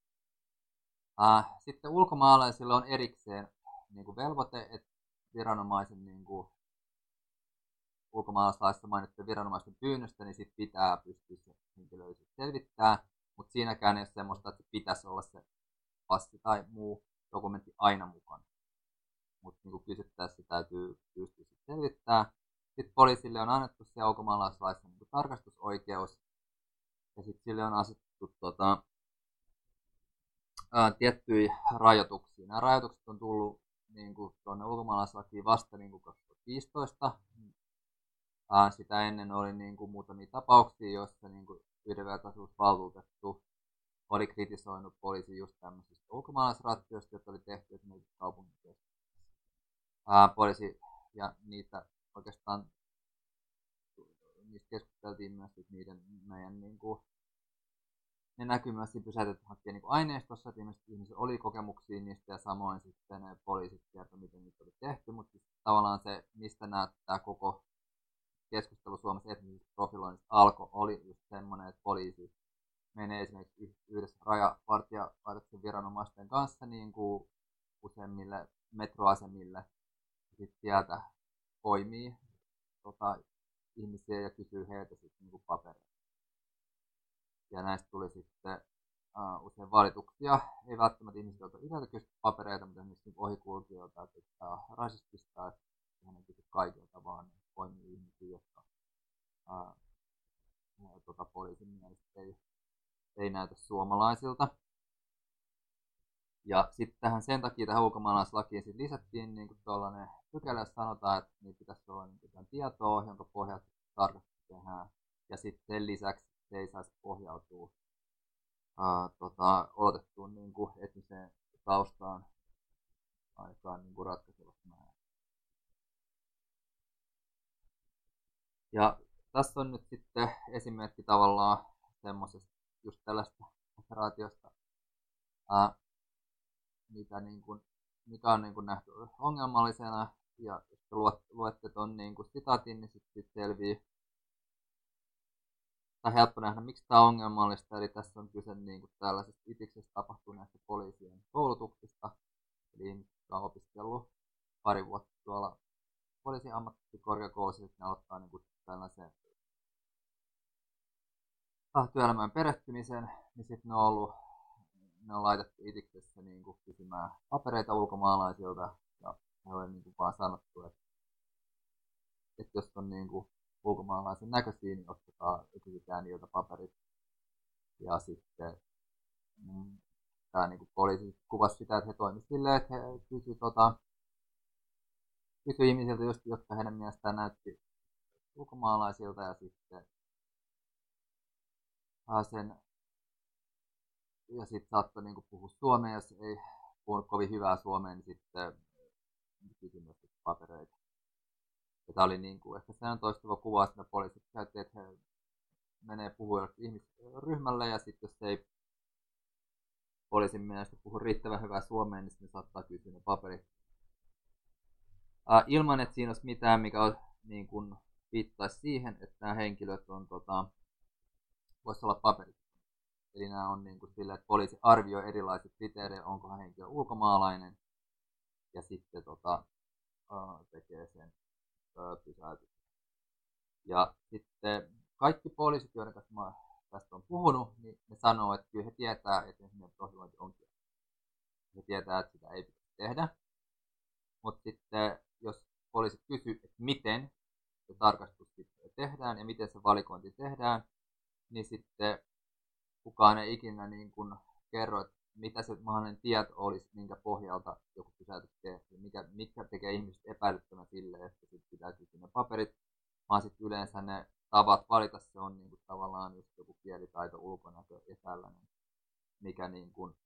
Uh, sitten ulkomaalaisilla on erikseen niin kuin velvoite, että viranomaisen niin kuin ulkomaalaislaissa mainittujen viranomaisten pyynnöstä, niin sit pitää pystyä se henkilöllisyys selvittää, mutta siinäkään ei ole semmoista, että pitäisi olla se passi tai muu dokumentti aina mukana. Mutta niin kysyttäessä täytyy pystyä selvittää. Sitten poliisille on annettu se ulkomaalaislaissa niin tarkastusoikeus, ja sitten sille on asetettu tota, tiettyjä rajoituksia. Nämä rajoitukset on tullut niin kuin, tuonne ulkomaalaislakiin vasta niin kuin 2015. Ää, sitä ennen oli niin kuin, muutamia tapauksia, joissa niin kuin, yhdenvertaisuusvaltuutettu oli kritisoinut poliisi just tämmöisistä ulkomaalaisratsioista, jotka oli tehty esimerkiksi kaupungin Poliisi ja niitä oikeastaan niistä keskusteltiin myös niiden meidän niin kuin, ne näkyy myös siinä pysäytetyn niin aineistossa, että ihmisillä oli kokemuksia niistä ja samoin sitten ne poliisit kertoi, miten niitä oli tehty, mutta siis tavallaan se, mistä näyttää koko keskustelu Suomessa etnisestä profiloinnista alkoi, oli just semmoinen, että poliisi menee esimerkiksi yhdessä rajavartijalaitoksen viranomaisten kanssa niin kuin useimmille metroasemille sitten sieltä poimii tota, ihmisiä ja kysyy heiltä sitten niin papereita. Ja näistä tuli sitten uh, usein valituksia. Ei välttämättä ihmisiltä, joilta itseltä papereita, mutta esimerkiksi niin ohikulkijoilta, että uh, rasistista, että hän ei kaikilta, vaan poimii ihmisiä, jotka uh, tota, poliisin mielestä ei, ei näytä suomalaisilta. Ja sitten tähän sen takia tähän ulkomaalaislakiin sit lisättiin niin kuin tuollainen pykälä, jossa sanotaan, että niin pitäisi olla niin tietoa, jonka pohjalta tarkastus tehdään. Ja sitten sen lisäksi se ei saisi pohjautua ää, tota, oletettuun niin kuin etniseen taustaan aikaan niin kuin määrin. Ja tässä on nyt sitten esimerkki tavallaan semmoisesta just tällaista operaatiosta, ää, mitä niin kuin, mikä on niin kuin nähty ongelmallisena, ja jos luette tuon niin sitaatin, niin sitten sit selvii, tai helppo nähdä, miksi tämä on ongelmallista, eli tässä on kyse niin kuin tällaisesta itiksessä tapahtuneesta poliisien koulutuksesta, eli ihmiset, jotka on opiskellut pari vuotta tuolla poliisin ammattikorkeakoulussa, ne aloittaa niin kuin tällaisen työelämään perehtymisen, niin sitten ne on ollut ne on laitettu itiksessä niin kuin kysymään papereita ulkomaalaisilta. Ja he on niin kuin vaan sanottu, että, että jos on niin kuin ulkomaalaisen näköisiä, niin ottakaa kysytään niiltä paperit. Ja sitten mm, tämä niin poliisi kuvasi sitä, että he toimisivat silleen, että he kysyivät tota, kysy ihmisiltä, just, jotka heidän mielestään näytti ulkomaalaisilta ja sitten sen ja sitten saattoi niinku puhua suomea, jos ei puhunut kovin hyvää suomea, niin sitten kysyi myös papereita. Tämä oli niinku, ehkä se on toistuva kuva, että poliisit käytti, että he menee puhua ihmisryhmälle ja sitten jos ei poliisin mielestä puhu riittävän hyvää suomea, niin sitten saattaa kysyä ne paperit. äh, ilman, että siinä olisi mitään, mikä on, niin kuin, viittaisi siihen, että nämä henkilöt on, tota, voisi olla paperit. Eli nämä on niin kuin sillä, että poliisi arvioi erilaiset kriteerit, onko henkilö ulkomaalainen, ja sitten tota, tekee sen pysäytyksen. Ja sitten kaikki poliisit, joiden kanssa mä tästä on puhunut, niin ne sanoo, että kyllä he tietää, että ensimmäinen profilointi on kielletty. He tietää, että sitä ei pitäisi tehdä. Mutta sitten, jos poliisit kysyy, että miten se tarkastus tehdään ja miten se valikointi tehdään, niin sitten kukaan ei ikinä niin kuin kerro, että mitä se mahdollinen tieto olisi, minkä pohjalta joku pysäytys tehty, mikä, mikä tekee ihmiset epäilyttävän sille, että sitten pitää kysyä ne paperit, vaan sitten yleensä ne tavat valita se on niin kuin, tavallaan just joku kielitaito, ulkonäkö ja tällainen, mikä niin kuin,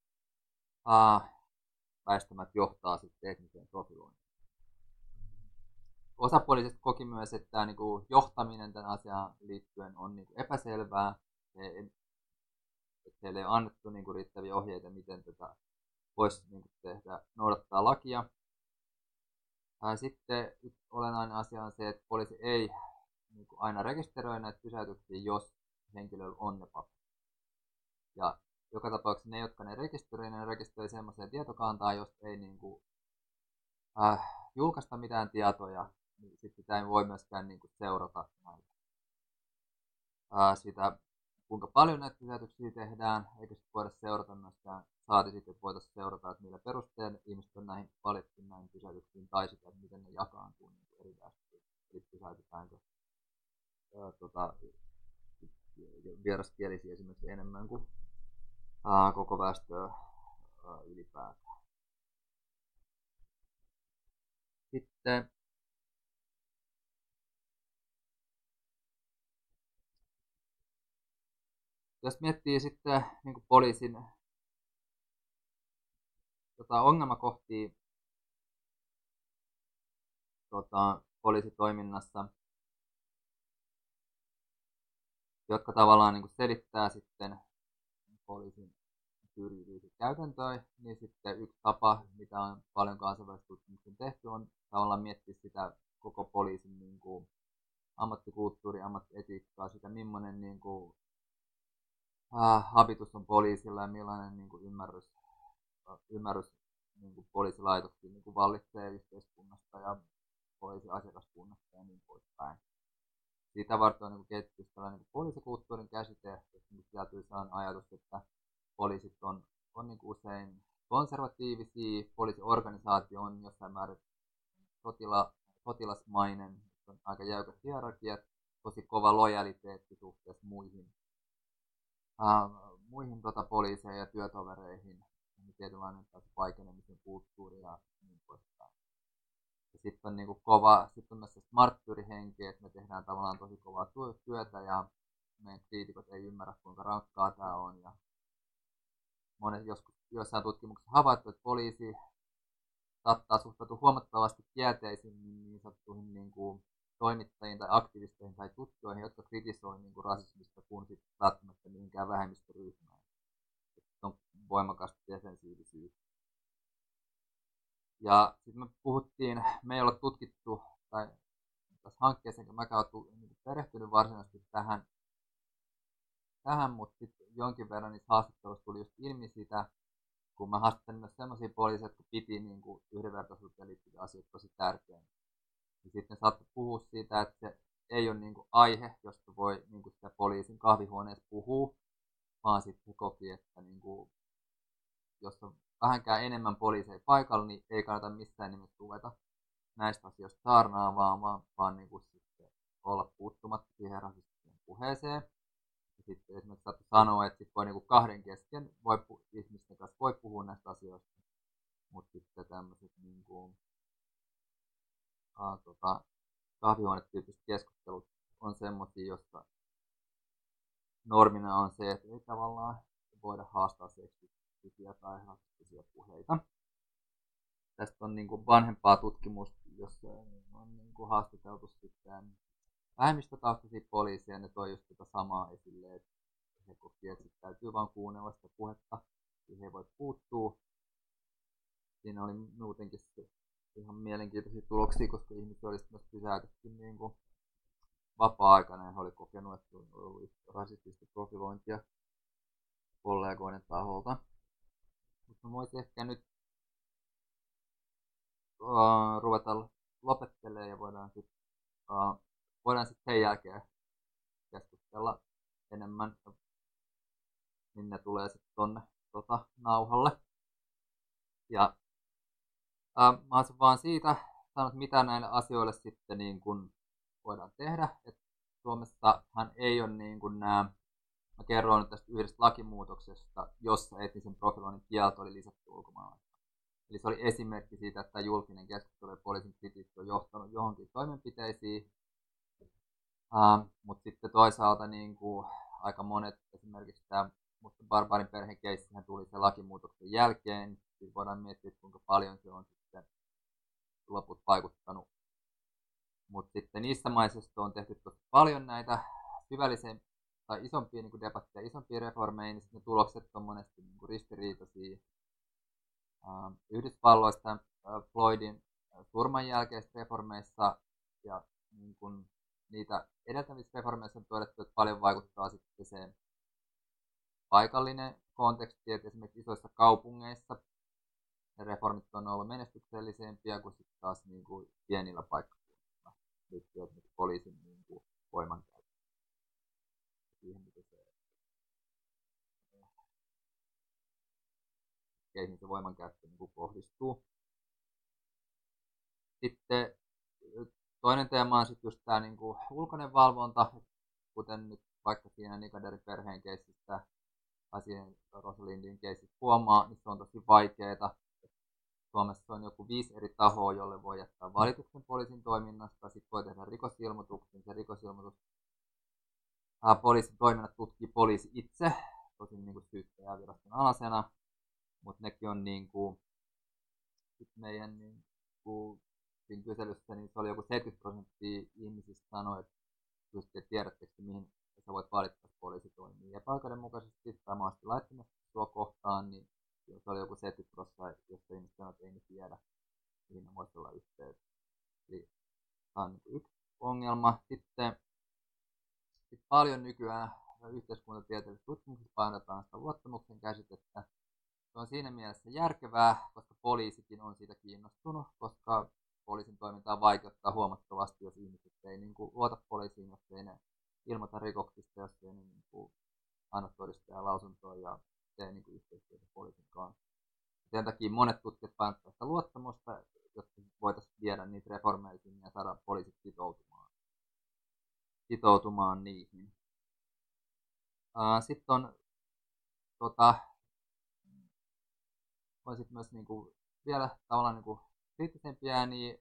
väistämättä johtaa sitten tekniseen profilointiin. Osapuoliset koki myös, että tämä niin kuin, johtaminen tämän asiaan liittyen on niin epäselvää. He, että heille ei ole annettu niin kuin, riittäviä ohjeita, miten tätä voisi niin kuin, tehdä, noudattaa lakia. Sitten olennainen asia on se, että poliisi ei niin kuin aina rekisteröi näitä pysäytyksiä, jos henkilöllä on ne paperit. Ja joka tapauksessa ne, jotka ne rekisteröi, ne rekisteröi semmoiseen tietokantaan, josta ei niin kuin, äh, julkaista mitään tietoja, niin sitten sitä ei voi myöskään niin kuin seurata näitä. Äh, sitä, kuinka paljon näitä pysäytyksiä tehdään, eikä sitten voida seurata myöskään, saati sitten, että voitaisiin seurata, että millä perusteella ihmiset on näihin valittu näihin pysäytyksiin, tai sitä, että miten ne jakaantuu niin eri väestöihin. Eli pysäytetäänkö ää, tota, vieraskielisiä esimerkiksi enemmän kuin ää, koko väestöä ää, ylipäätään. Sitten jos miettii sitten niin kuin poliisin tota, ongelmakohtia tota, poliisitoiminnassa, jotka tavallaan niin kuin selittää sitten poliisin syrjiviä käytäntöjä, niin sitten yksi tapa, mitä on paljon kansainvälistä tutkimuksen tehty, on tavallaan miettiä sitä koko poliisin niin kuin, ammattikulttuuri, ammattietiikkaa, sitä millainen niin kuin, äh, habitus on poliisilla ja millainen niin kuin, ymmärrys, ymmärrys niin kuin poliisilaitoksiin niin kuin vallitsee yhteiskunnasta ja poliisiasiakaskunnasta ja niin poispäin. Sitä varten on niin kehitetty tällainen niin poliisikulttuurin käsite, että niin sisältyy sellainen ajatus, että poliisit on, on niin usein konservatiivisia, poliisiorganisaatio on jossain määrin sotila, sotilasmainen, on aika jäykät hierarkiat, tosi kova lojaliteetti suhteessa muihin, äh, muihin tota, poliiseihin ja työtovereihin, niin tietynlainen vaikenemisen kulttuuri ja niin poispäin. Ja sitten on niinku kova, sitten on myös se marttyyrihenki, että me tehdään tavallaan tosi kovaa työtä ja meidän kriitikot ei ymmärrä, kuinka rankkaa tämä on. Ja monet joskus joissain tutkimuksissa havaittu, että poliisi saattaa suhtautua huomattavasti kielteisimmin niin sanottuihin niin kuin toimittajiin tai aktivisteihin tai tutkijoihin, jotka kritisoivat niin kuin rasismista kuin sitten välttämättä mihinkään vähemmistöryhmään. Se on voimakasta defensiivisyyttä. Ja sitten me puhuttiin, me ei ole tutkittu, tai tässä hankkeessa, enkä mäkään ole niin perehtynyt varsinaisesti tähän, tähän mutta sitten jonkin verran niissä haastatteluissa tuli just ilmi sitä, kun mä haastattelin myös sellaisia poliiseja, jotka piti niin kuin yhdenvertaisuuteen liittyviä asioita tosi tärkeänä. Ja sitten saattoi puhua siitä, että se ei ole niin kuin aihe, josta voi niin kuin sitä poliisin kahvihuoneessa puhua, vaan sitten he koki, että niin kuin, jos on vähänkään enemmän poliiseja paikalla, niin ei kannata missään nimessä ruveta näistä asioista saarnaamaan, vaan, vaan niin kuin sitten olla puuttumatta siihen rasistiseen puheeseen. Ja sitten esimerkiksi saattaa sanoa, että sit voi niin kuin kahden kesken voi, ihmisten kanssa voi puhua näistä asioista, mutta sitten tämmöiset niin kuin, a, tota, kahvihuonetyyppiset keskustelut on semmoisia, jossa normina on se, että ei tavallaan voida haastaa seksistisiä tai rasistisia puheita. Tästä on niin kuin vanhempaa tutkimusta, jossa on niin kuin haastateltu sitten vähemmistötaustaisia poliisia, ne toi just tätä samaa esille, että he koki, että täytyy vain kuunnella sitä puhetta, siihen ei voi puuttua. Siinä oli muutenkin se ihan mielenkiintoisia tuloksia, koska ihmiset olisi myös pysäytetty niin kuin vapaa-aikana ja he oli kokenut, että on ollut rasistista profilointia kollegoiden taholta. Mutta voisin ehkä nyt uh, ruveta lopettelemaan ja voidaan sitten uh, voidaan sit sen jälkeen keskustella enemmän, minne tulee sitten tonne tota, nauhalle. Ja ää, mä olisin vaan siitä sanonut, mitä näille asioille sitten niin kun voidaan tehdä. Et Suomessahan ei ole niin kuin nämä, mä kerroin nyt tästä yhdestä lakimuutoksesta, jossa etnisen profiloinnin kielto oli lisätty ulkomailla. Eli se oli esimerkki siitä, että julkinen keskustelu ja poliisin kritiikki on johtanut johonkin toimenpiteisiin, Uh, Mutta sitten toisaalta niin kuin aika monet, esimerkiksi tämä mutta Barbarin perheen keissihän tuli se lakimuutoksen jälkeen. Siis voidaan miettiä, kuinka paljon se on loput vaikuttanut. Mutta sitten niissä maissa on tehty tosi paljon näitä syvällisen tai isompia niin debatteja, isompia reformeja, niin ne tulokset on monesti niin ristiriitaisia. Uh, Yhdysvalloista uh, Floydin surman jälkeistä reformeissa ja niin kuin niitä edeltävissä reformeissa on todettu, että paljon vaikuttaa sitten se paikallinen konteksti, että esimerkiksi isoissa kaupungeissa reformit on ollut menestyksellisempiä kuin sitten taas niin kuin pienillä paikkakunnilla liittyen esimerkiksi poliisin niin kuin voimankäyttöön. Siihen, miten se, keihin se voimankäyttö niin kuin kohdistuu. Sitten toinen teema on sitten just tämä niin kuin ulkoinen valvonta, kuten nyt vaikka siinä Nikaderin perheen keississä asian Rosalindin keissit huomaa, niin se on tosi vaikeaa. Suomessa on joku viisi eri tahoa, jolle voi jättää valituksen poliisin toiminnasta, sitten voi tehdä rikosilmoituksen, se rikosilmoitus ää, poliisin toiminnat tutkii poliisi itse, tosin niin kuin syyttäjäviraston alasena, mutta nekin on niin kuin, meidän niin kuin, siinä kyselyssä, niin se oli joku 70 prosenttia ihmisistä sanoi, että just, että mihin sä voit valittaa, poliisi toimii epäoikeudenmukaisesti tai maasti laittomasti sua kohtaan, niin jos oli joku 70 prosenttia, jos ihmiset sanoo, että ei ne tiedä, niin voisi olla yhteys. Eli tämä on niin yksi ongelma. Sitten sit paljon nykyään yhteiskuntatieteellisessä tutkimuksessa painotetaan sitä luottamuksen käsitettä. Se on siinä mielessä järkevää, koska poliisikin on siitä kiinnostunut, koska poliisin toimintaa vaikeuttaa huomattavasti, jos ihmiset ei niin kuin, luota poliisiin, jos ei ne ilmoita rikoksista, jos ei niin kuin, anna todistajan lausuntoa ja tee niin kuin, yhteistyötä poliisin kanssa. Sen takia monet tutkijat painottavat sitä luottamusta, jotta voitaisiin viedä niitä reformeja ja saada poliisit sitoutumaan, sitoutumaan niihin. Sitten on tota, on sitten myös niin kuin, vielä tavallaan niin kuin, kriittisempiä ääniä,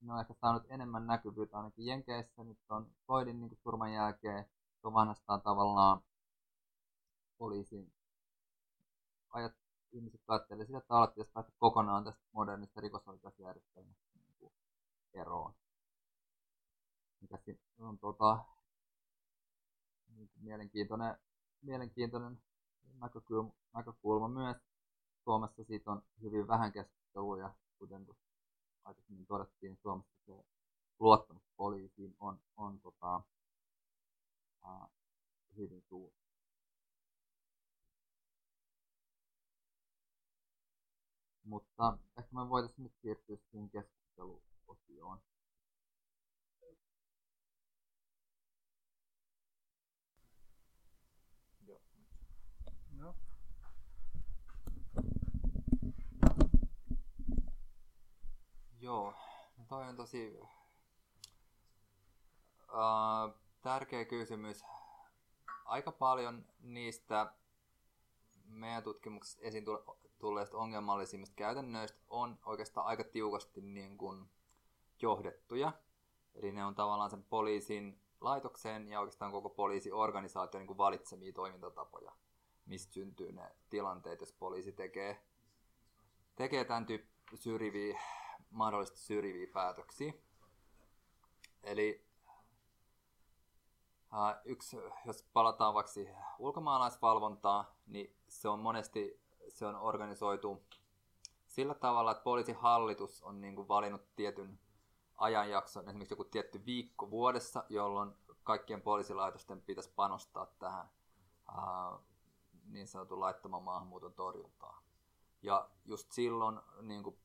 ne on ehkä saanut enemmän näkyvyyttä ainakin Jenkeissä. Nyt on Floydin niin surman jälkeen, se on vanhastaan tavallaan poliisin ajat, ihmiset ajattelevat sitä, että aloittaisi päästä kokonaan tästä modernista rikosoikeusjärjestelmästä niin eroon. Mikä on tota, niin mielenkiintoinen, mielenkiintoinen näkökulma, näkökulma myös. Suomessa siitä on hyvin vähän keskustelua ja kuten aikaisemmin todettiin, Suomessa se luottamus poliisiin on, on tota, ää, hyvin suuri. Mutta ehkä me voitaisiin nyt siirtyä siihen keskusteluosioon. Joo, no toi on tosi uh, tärkeä kysymys. Aika paljon niistä meidän tutkimuksessa esiin tulleista ongelmallisimmista käytännöistä on oikeastaan aika tiukasti niin kuin johdettuja. Eli ne on tavallaan sen poliisin laitoksen ja oikeastaan koko poliisiorganisaation niin kuin valitsemia toimintatapoja, mistä syntyy ne tilanteet, jos poliisi tekee, tekee tämän tyyppisiä syrjiviä mahdollisesti syrjiviä päätöksiä. Eli yksi, jos palataan vaikka ulkomaalaisvalvontaan, niin se on monesti se on organisoitu sillä tavalla, että poliisihallitus on niin kuin valinnut tietyn ajanjakson, esimerkiksi joku tietty viikko vuodessa, jolloin kaikkien poliisilaitosten pitäisi panostaa tähän ää, niin sanotun laittoman maahanmuuton torjuntaan. Ja just silloin niin kuin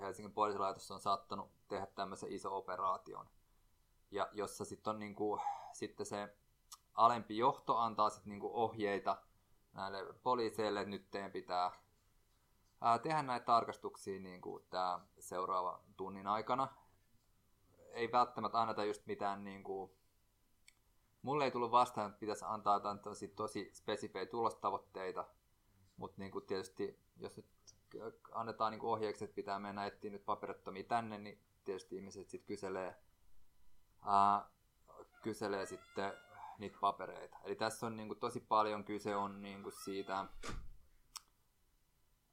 Helsingin poliisilaitos on saattanut tehdä tämmöisen iso operaation, ja jossa sitten on niin kuin, sitten se alempi johto antaa sitten niin kuin ohjeita näille poliiseille, että nyt teidän pitää ää, tehdä näitä tarkastuksia niin kuin tämä seuraava tunnin aikana. Ei välttämättä anneta just mitään niin kuin, mulle ei tullut vastaan, että pitäisi antaa jotain tosi spesifejä tulostavoitteita, mutta niin kuin tietysti jos nyt annetaan niin kuin ohjeeksi, että pitää mennä etsiä nyt paperittomia tänne, niin tietysti ihmiset sitten kyselee, ää, kyselee sitten niitä papereita. Eli tässä on niin kuin, tosi paljon kyse on niin kuin siitä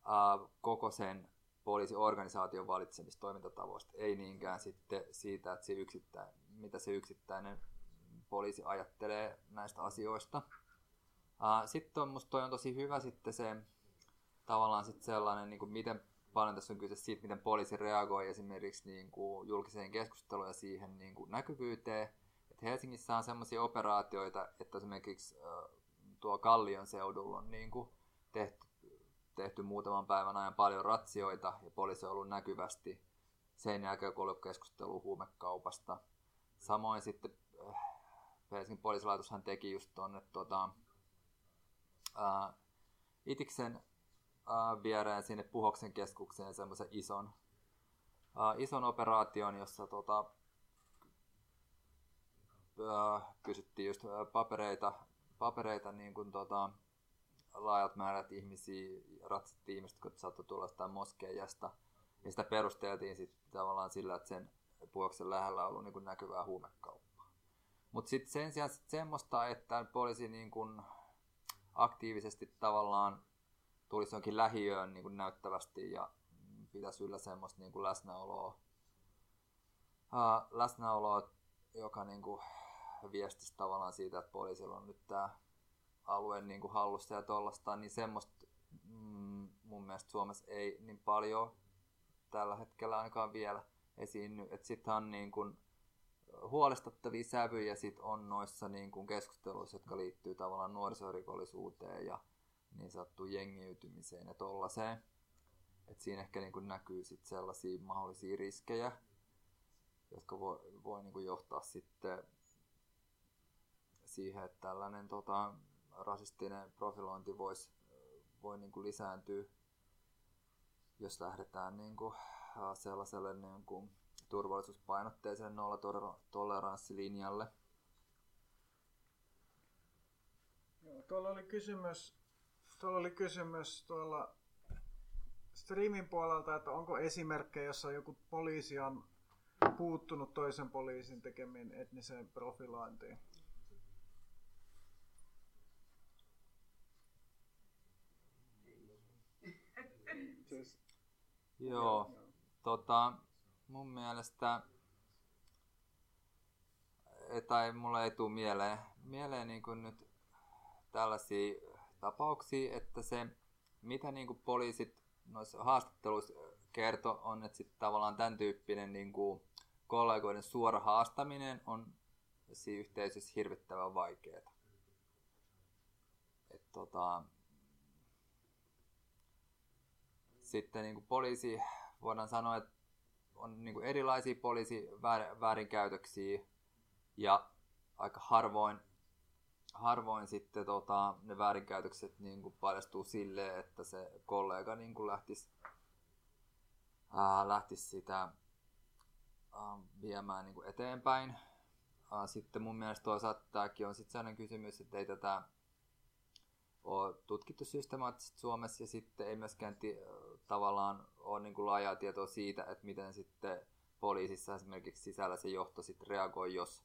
ää, koko sen poliisiorganisaation valitsemistoimintatavoista, ei niinkään sitten siitä, että se yksittäin, mitä se yksittäinen poliisi ajattelee näistä asioista. Sitten on musta toi on tosi hyvä sitten se tavallaan sitten sellainen, niin kuin miten paljon tässä on kyse siitä, miten poliisi reagoi esimerkiksi niin kuin julkiseen keskusteluun ja siihen niin kuin näkyvyyteen. Et Helsingissä on sellaisia operaatioita, että esimerkiksi tuo Kallion seudulla on niin kuin tehty, tehty muutaman päivän ajan paljon ratsioita ja poliisi on ollut näkyvästi sen jälkeen, kun ollut keskustelu huumekaupasta. Samoin sitten äh, Helsingin poliisilaitoshan teki just tuonne äh, Itiksen äh, viereen sinne Puhoksen keskukseen semmoisen ison, äh, ison operaation, jossa tota, äh, kysyttiin just äh, papereita, papereita niin kuin, tota, laajat määrät ihmisiä, ratsattiin ihmiset, jotka saattoi tulla jostain moskeijasta. Ja sitä perusteltiin sitten tavallaan sillä, että sen Puhoksen lähellä on ollut niin kuin näkyvää huumekauppaa. Mutta sitten sen sijaan sit semmoista, että poliisi niin kuin aktiivisesti tavallaan tulisi jonkin lähiöön niin kuin näyttävästi ja pitäisi yllä semmoista niin kuin läsnäoloa, uh, läsnäoloa, joka niin kuin viestisi tavallaan siitä, että poliisilla on nyt tämä alue niin kuin hallussa ja tollasta, niin semmoista mm, mun mielestä Suomessa ei niin paljon tällä hetkellä ainakaan vielä esiinny. Että sitten on niin kuin huolestuttavia sävyjä sit on noissa niin kuin keskusteluissa, jotka liittyy tavallaan nuorisorikollisuuteen ja niin sanottu jengiytymiseen ja tollaiseen. että siinä ehkä niin kuin näkyy sit sellaisia mahdollisia riskejä, jotka voi, voi niin kuin johtaa sitten siihen, että tällainen tota, rasistinen profilointi voisi voi niin kuin lisääntyä, jos lähdetään niin kuin sellaiselle niin kuin turvallisuuspainotteiselle nollatoleranssilinjalle. Joo, tuolla oli kysymys Tuolla oli kysymys tuolla streamin puolelta, että onko esimerkkejä, jossa joku poliisi on puuttunut toisen poliisin tekemiin etniseen profilointiin? Siis, joo, tota, mun mielestä, tai mulle ei tule mieleen, mieleen niin kuin nyt tällaisia tapauksia, että se, mitä niin kuin poliisit noissa haastatteluissa kertoo, on, että sitten tavallaan tämän tyyppinen niin kuin kollegoiden suora haastaminen on siinä yhteisössä hirvittävän vaikeaa. Et tota, sitten niin kuin poliisi, voidaan sanoa, että on niin kuin erilaisia poliisi väärinkäytöksiä ja aika harvoin harvoin sitten tota, ne väärinkäytökset niin kuin paljastuu silleen, että se kollega niin kuin lähtisi, ää, lähtisi sitä ää, viemään niin kuin eteenpäin. Ää, sitten mun mielestä toisaalta tämäkin on sitten sellainen kysymys, että ei tätä ole tutkittu systemaattisesti Suomessa ja sitten ei myöskään tavallaan ole niin kuin laajaa tietoa siitä, että miten sitten poliisissa esimerkiksi sisällä se johto sitten reagoi, jos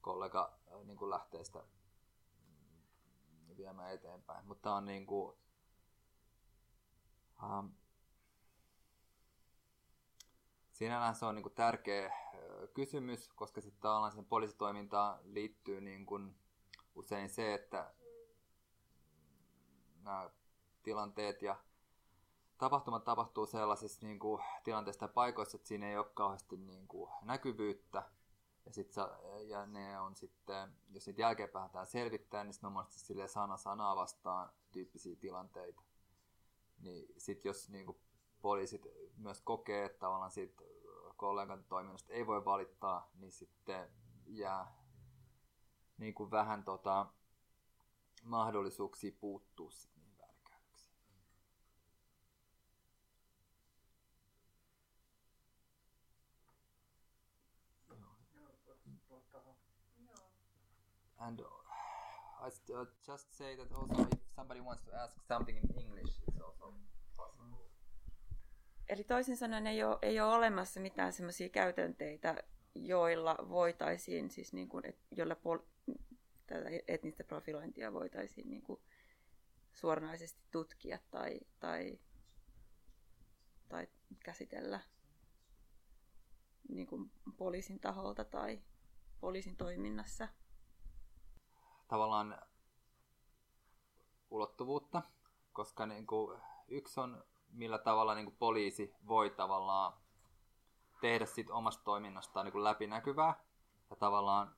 kollega niin kuin lähtee sitä viemään eteenpäin. Mutta on niin kuin, um, sinällään se on niin kuin tärkeä kysymys, koska sitten tavallaan sen poliisitoimintaan liittyy niin kuin usein se, että nämä tilanteet ja tapahtumat tapahtuu sellaisissa niin kuin, tilanteissa ja paikoissa, että siinä ei ole kauheasti niin kuin, näkyvyyttä. Ja, sit, ja ne on sitten, jos niitä jälkeen päästään selvittämään, niin ne on monesti sana sanaa vastaan tyyppisiä tilanteita. Niin sitten jos niin kuin, poliisit myös kokee, että tavallaan siitä kollegan toiminnasta ei voi valittaa, niin sitten jää niin kuin vähän tota, mahdollisuuksia puuttua sit niihin väärinkäytöksiin. And I uh, just say that also if somebody wants to ask something in English, it's also possible. Eli toisin sanoen ei ole, ei ole olemassa mitään sellaisia käytänteitä, joilla voitaisiin, siis niin kuin, et, joilla pol, tätä etnistä profilointia voitaisiin niin kuin suoranaisesti tutkia tai, tai, tai käsitellä niin kuin poliisin taholta tai poliisin toiminnassa. Tavallaan ulottuvuutta, koska niin kuin yksi on millä tavalla niin kuin poliisi voi tavallaan tehdä siitä omasta toiminnastaan niin kuin läpinäkyvää ja tavallaan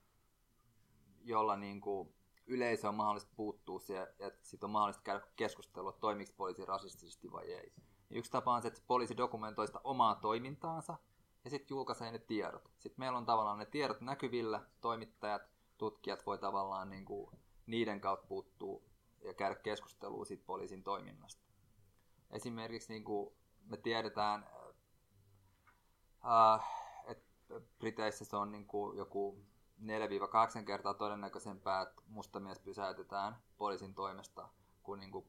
jolla niin kuin yleisö on mahdollista puuttua siihen ja sitten on mahdollista käydä keskustelua, toimiiko poliisi rasistisesti vai ei. Ja yksi tapa on se, että poliisi dokumentoi sitä omaa toimintaansa ja sitten julkaisee ne tiedot. Sitten meillä on tavallaan ne tiedot näkyvillä, toimittajat, tutkijat voi tavallaan niin kuin niiden kautta puuttua ja käydä keskustelua siitä poliisin toiminnasta. Esimerkiksi niin kuin me tiedetään, äh, että Briteissä se on niin kuin joku 4-8 kertaa todennäköisempää, että musta mies pysäytetään poliisin toimesta kuin, niin kuin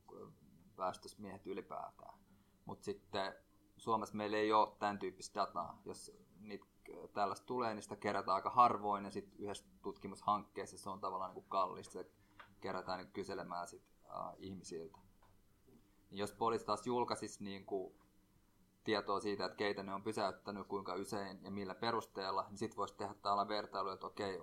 väestösmiehet ylipäätään. Mutta sitten Suomessa meillä ei ole tämän tyyppistä dataa. Jos niitä tällaista tulee, niin sitä kerätään aika harvoin ja sitten yhdessä tutkimushankkeessa se on tavallaan niin kallista. Se kerätään niin kyselemään sit, uh, ihmisiltä. Niin jos poliisi taas julkaisisi niin kuin tietoa siitä, että keitä ne on pysäyttänyt, kuinka usein ja millä perusteella, niin sitten voisi tehdä tällainen vertailu, että okei,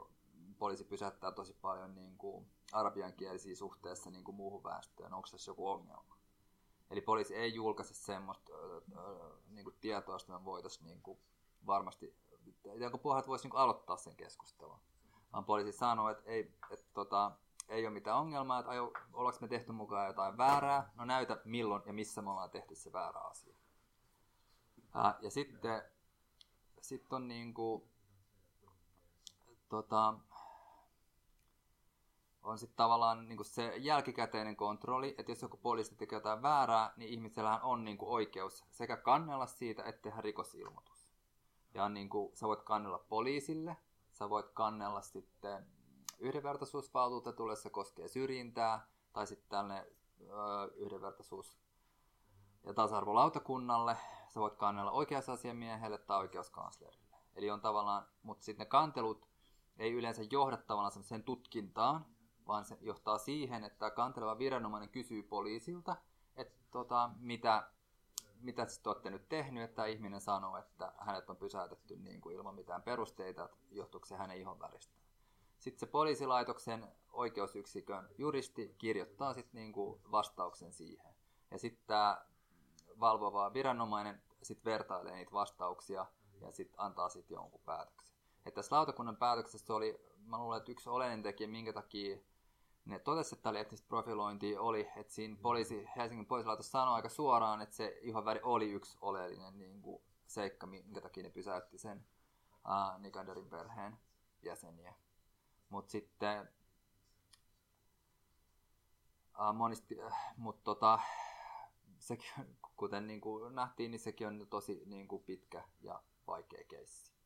poliisi pysäyttää tosi paljon niin kuin arabiankielisiä suhteessa niin kuin muuhun väestöön, onko tässä joku ongelma. Eli poliisi ei julkaise semmoista niin kuin tietoa, josta me voitaisiin niin kuin varmasti, jonka pohjalta voisi niin kuin aloittaa sen keskustelun. Vaan poliisi sanoo, että ei, että, tota, ei ole mitään ongelmaa, että ajo, ollaanko me tehty mukaan jotain väärää, no näytä milloin ja missä me ollaan tehty se väärä asia. Ää, ja sitten sit on niinku, tota, on sitten tavallaan niinku se jälkikäteinen kontrolli, että jos joku poliisi tekee jotain väärää, niin ihmisellähän on niinku oikeus sekä kannella siitä, että tehdä rikosilmoitus. Ja niinku, sä voit kannella poliisille, sä voit kannella sitten yhdenvertaisuusvaltuutetulle, se koskee syrjintää, tai sitten tänne yhdenvertaisuus- ja tasa-arvolautakunnalle, sä voit kannella oikeusasiamiehelle tai oikeuskanslerille. Eli on tavallaan, mutta sitten ne kantelut ei yleensä johda tavallaan sen tutkintaan, vaan se johtaa siihen, että kanteleva viranomainen kysyy poliisilta, että tota, mitä, mitä te olette nyt tehnyt, että ihminen sanoo, että hänet on pysäytetty niin kuin ilman mitään perusteita, että johtuuko se hänen ihonväristä. Sitten se poliisilaitoksen oikeusyksikön juristi kirjoittaa sitten niin kuin vastauksen siihen. Ja sitten tämä valvova viranomainen sitten vertailee niitä vastauksia ja sitten antaa sitten jonkun päätöksen. Et tässä lautakunnan päätöksessä oli, mä luulen, että yksi oleellinen tekijä, minkä takia ne totesi, että tämä etnistä profilointia oli, että siinä poliisi, Helsingin poliisilaitos sanoi aika suoraan, että se ihonväri oli yksi oleellinen niin kuin, seikka, minkä takia ne pysäytti sen uh, Nikanderin perheen jäseniä. Mutta sitten uh, monesti, uh, mut tota, sekin, kuten niin kuin nähtiin, niin sekin on tosi niin kuin pitkä ja vaikea keissi.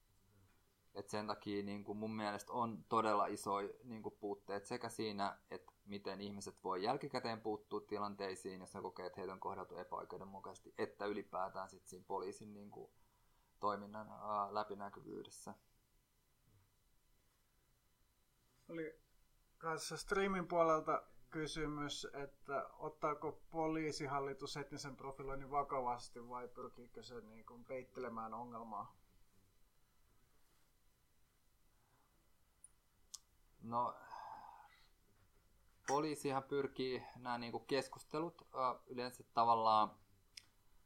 Et sen takia niin kuin mun mielestä on todella iso niin kuin puutteet sekä siinä, että miten ihmiset voi jälkikäteen puuttua tilanteisiin, jos ne kokee, että heitä on kohdeltu epäoikeudenmukaisesti, että ylipäätään sit siinä poliisin niin kuin, toiminnan ää, läpinäkyvyydessä. Oli kanssa streamin puolelta kysymys, että ottaako poliisihallitus etnisen profiloinnin vakavasti vai pyrkiikö se niin kuin peittelemään ongelmaa? No, poliisihan pyrkii nämä niin kuin keskustelut yleensä tavallaan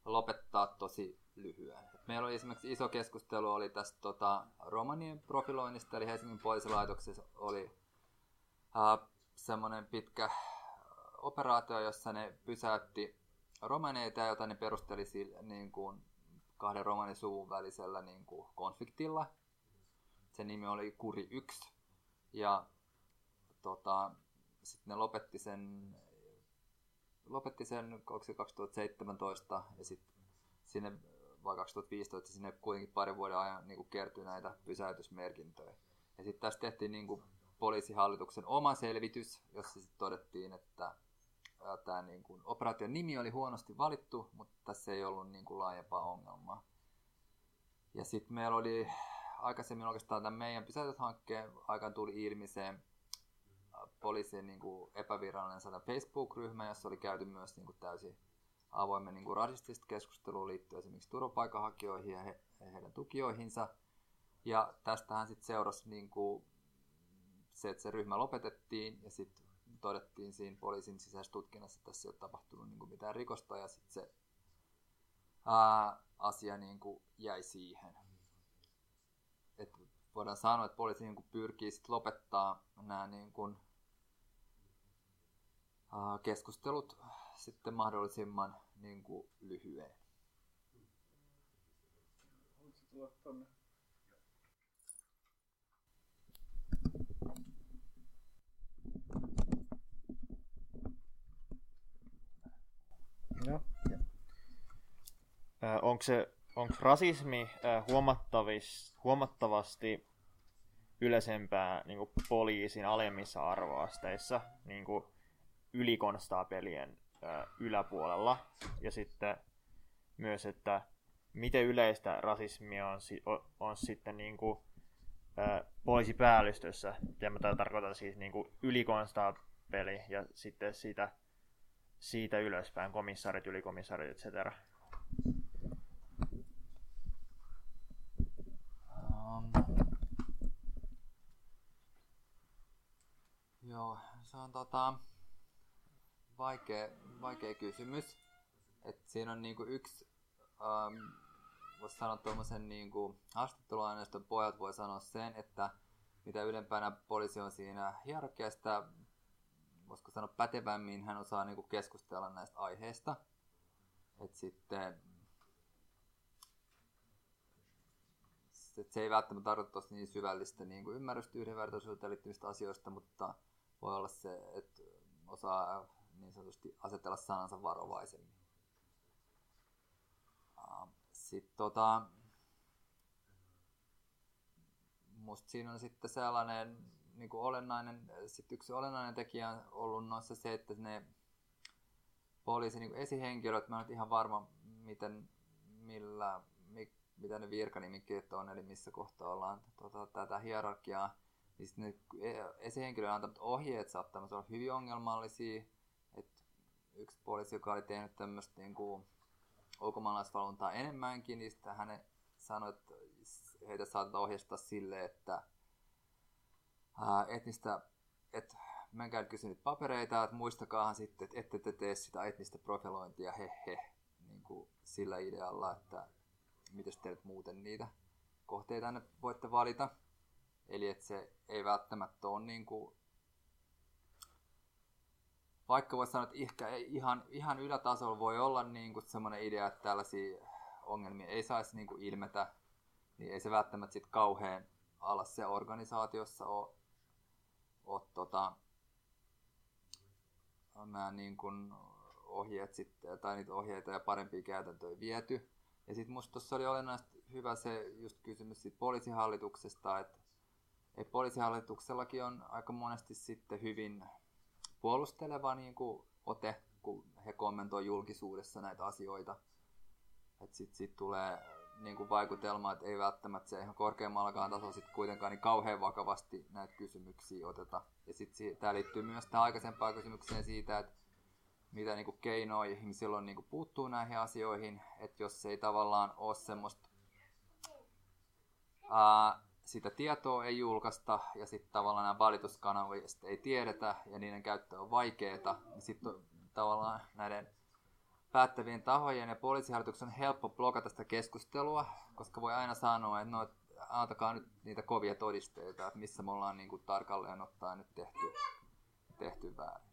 lopettaa tosi lyhyen. Meillä oli esimerkiksi iso keskustelu oli tästä tota, romanien profiloinnista, eli Helsingin poliisilaitoksessa oli äh, semmoinen pitkä operaatio, jossa ne pysäytti romaneita, jota ne perusteli sillä, niin kuin, kahden romanisuvun välisellä niin kuin, konfliktilla. Se nimi oli Kuri 1. Ja tota, sitten ne lopetti sen, lopetti sen 2017 ja sitten sinne vai 2015 sinne kuitenkin parin vuoden ajan niin kuin kertyi näitä pysäytysmerkintöjä. Ja sitten tässä tehtiin niin kuin poliisihallituksen oma selvitys, jossa sitten todettiin, että tämä niin kuin, operaation nimi oli huonosti valittu, mutta tässä ei ollut niin kuin, laajempaa ongelmaa. Ja sitten meillä oli aikaisemmin oikeastaan tämän meidän pysäytyshankkeen aikaan tuli ilmi se poliisin niin kuin, epävirallinen sana Facebook-ryhmä, jossa oli käyty myös niin kuin, täysin avoimen niin kuin, rasistista keskustelua liittyen esimerkiksi turvapaikanhakijoihin ja he, heidän tukijoihinsa. Ja tästähän sitten seurasi niin kuin, se, että se ryhmä lopetettiin ja sitten todettiin siinä poliisin sisäisessä tutkinnassa, että tässä ei ole tapahtunut niin kuin mitään rikosta ja sitten se ää, asia niin kuin jäi siihen. Voidaan sanoa, että poliisi niin kuin pyrkii sit lopettaa nämä niin kuin, ää, keskustelut sitten mahdollisimman niin kuin lyhyen. Haluatko tulla tonne? Joo. Onko se onko rasismi huomattavis, huomattavasti yleisempää niin kuin poliisin alemmissa arvoasteissa niin kuin ylikonstaapelien yläpuolella ja sitten myös, että miten yleistä rasismia on, on, sitten niin kuin, poliisipäällistössä, ja mä tarkoitan siis niin kuin ylikonstaapeli ja sitten siitä siitä ylöspäin, komissaarit, ylikomissaarit, etc. joo, se on tota, vaikea, vaikea kysymys. Et siinä on niinku yksi, um, voisi sanoa tuommoisen niinku, haastatteluaineiston pojat voi sanoa sen, että mitä ylempänä poliisi on siinä hierarkiasta, voisiko sanoa pätevämmin, hän osaa niin kuin keskustella näistä aiheista. Et sitten et se ei välttämättä tarkoita niin syvällistä niin ymmärrystä yhdenvertaisuuteen liittyvistä asioista, mutta voi olla se, että osaa niin sanotusti asetella sanansa varovaisemmin. Sitten tota, musta siinä on sitten sellainen niin kuin olennainen, sit yksi olennainen tekijä on ollut noissa se, että ne poliisin niin esihenkilöt, mä en ole ihan varma, miten, millä, mi, mitä ne virkanimikkeet on, eli missä kohtaa ollaan tota, tätä hierarkiaa, niin ne esihenkilöiden antamat ohjeet saattavat olla hyvin ongelmallisia. Et yksi poliisi, joka oli tehnyt tämmöistä niin kuin, ulkomaalaisvalvontaa enemmänkin, niin sitten hän sanoi, että heitä saatetaan ohjeistaa sille, että ää, etnistä, että menkää nyt papereita, että muistakaahan sitten, että ette te tee sitä etnistä profilointia, he he, niin kuin sillä idealla, että miten te nyt muuten niitä kohteita ne voitte valita. Eli että se ei välttämättä ole niin kuin, vaikka voisi sanoa, että ehkä ihan, ihan ylätasolla voi olla niin kuin semmoinen idea, että tällaisia ongelmia ei saisi niin kuin ilmetä, niin ei se välttämättä sitten kauhean alas se organisaatiossa ole ole tota, nämä niin kuin ohjeet sitten, tai niitä ohjeita ja parempia käytäntöjä viety. Ja sitten musta tuossa oli olennaista hyvä se just kysymys siitä poliisihallituksesta, että et poliisihallituksellakin on aika monesti sitten hyvin puolusteleva niin kuin ote, kun he kommentoivat julkisuudessa näitä asioita. Että sitten sit tulee niin kuin vaikutelma, että ei välttämättä se ihan korkeammallakaan tasolla sit kuitenkaan niin kauhean vakavasti näitä kysymyksiä oteta. Ja sitten tämä liittyy myös tähän aikaisempaan kysymykseen siitä, että mitä niin kuin keinoja ihmisillä on niin kuin puuttuu näihin asioihin, että jos ei tavallaan ole semmoista sitä tietoa ei julkaista ja sitten tavallaan nämä valituskanavista ei tiedetä ja niiden käyttö on vaikeaa, niin sitten tavallaan näiden päättävien tahojen ja poliisihallituksen on helppo blokata sitä keskustelua, koska voi aina sanoa, että no, antakaa nyt niitä kovia todisteita, että missä me ollaan niin kuin tarkalleen ottaen nyt tehty, tehty väärin.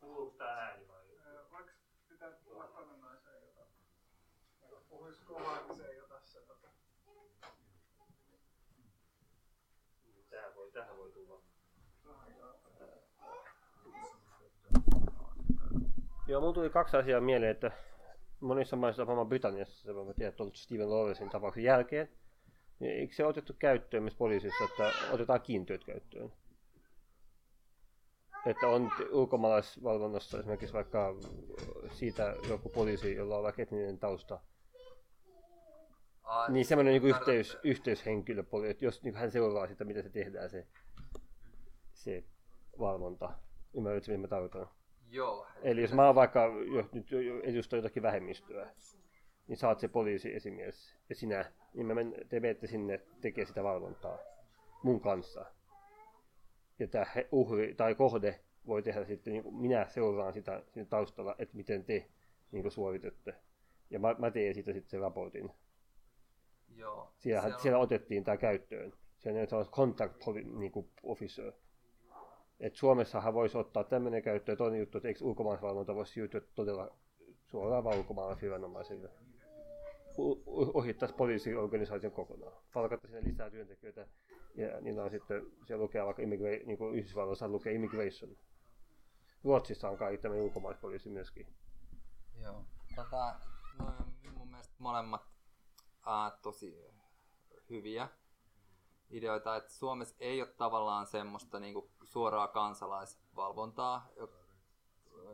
Kuuluuko tää ääni vai? Voiko pitää? Puhuisi kovaa, niin se ei ota se tota. Tähän voi, tähän voi tulla. Joo, mulla tuli kaksi asiaa mieleen, että monissa maissa, varmaan Britanniassa, se mä tiedän, että Steven Lawrencein tapauksen jälkeen, niin eikö se otettu käyttöön myös poliisissa, että otetaan kiintiöt käyttöön? Että on ulkomaalaisvalvonnassa esimerkiksi vaikka siitä joku poliisi, jolla on vaikka etninen tausta, Ai, niin semmoinen niin yhteys, yhteyshenkilö, että jos niin hän seuraa sitä, miten se tehdään, se, se valvonta. Ymmärrätkö, mitä mä tarkoitan? Joo. Eli jos mä oon vaikka jos nyt edustan jotakin vähemmistöä, niin oot se poliisiesimies ja sinä, niin me men, te menette sinne tekemään sitä valvontaa mun kanssa. Ja tämä uhri tai kohde voi tehdä sitten, niin kuin minä seuraan sitä siinä taustalla, että miten te niin kuin suoritatte. Ja mä, mä teen siitä sitten sen raportin. Joo. Siellä, Se on- siellä otettiin tämä käyttöön. Siellä on sellainen contact poli- niin kuin officer. Et Suomessahan voisi ottaa tämmöinen käyttöön. Toinen juttu, että eikö ulkomaalaisvalvonta voisi siirtyä todella suoraan vaan ulkomaalaisviranomaisille. Ohittaisi poliisiorganisaation kokonaan. Palkata sinne lisää työntekijöitä ja niillä on sitten, siellä lukee vaikka immigra- niin kuin Yhdysvalloissa lukee immigration. Ruotsissa on kai tämmöinen ulkomaispoliisi myöskin. Joo. Tota, no, mun mielestä molemmat ää, tosi hyviä ideoita, että Suomessa ei ole tavallaan semmoista niinku suoraa kansalaisvalvontaa, jo-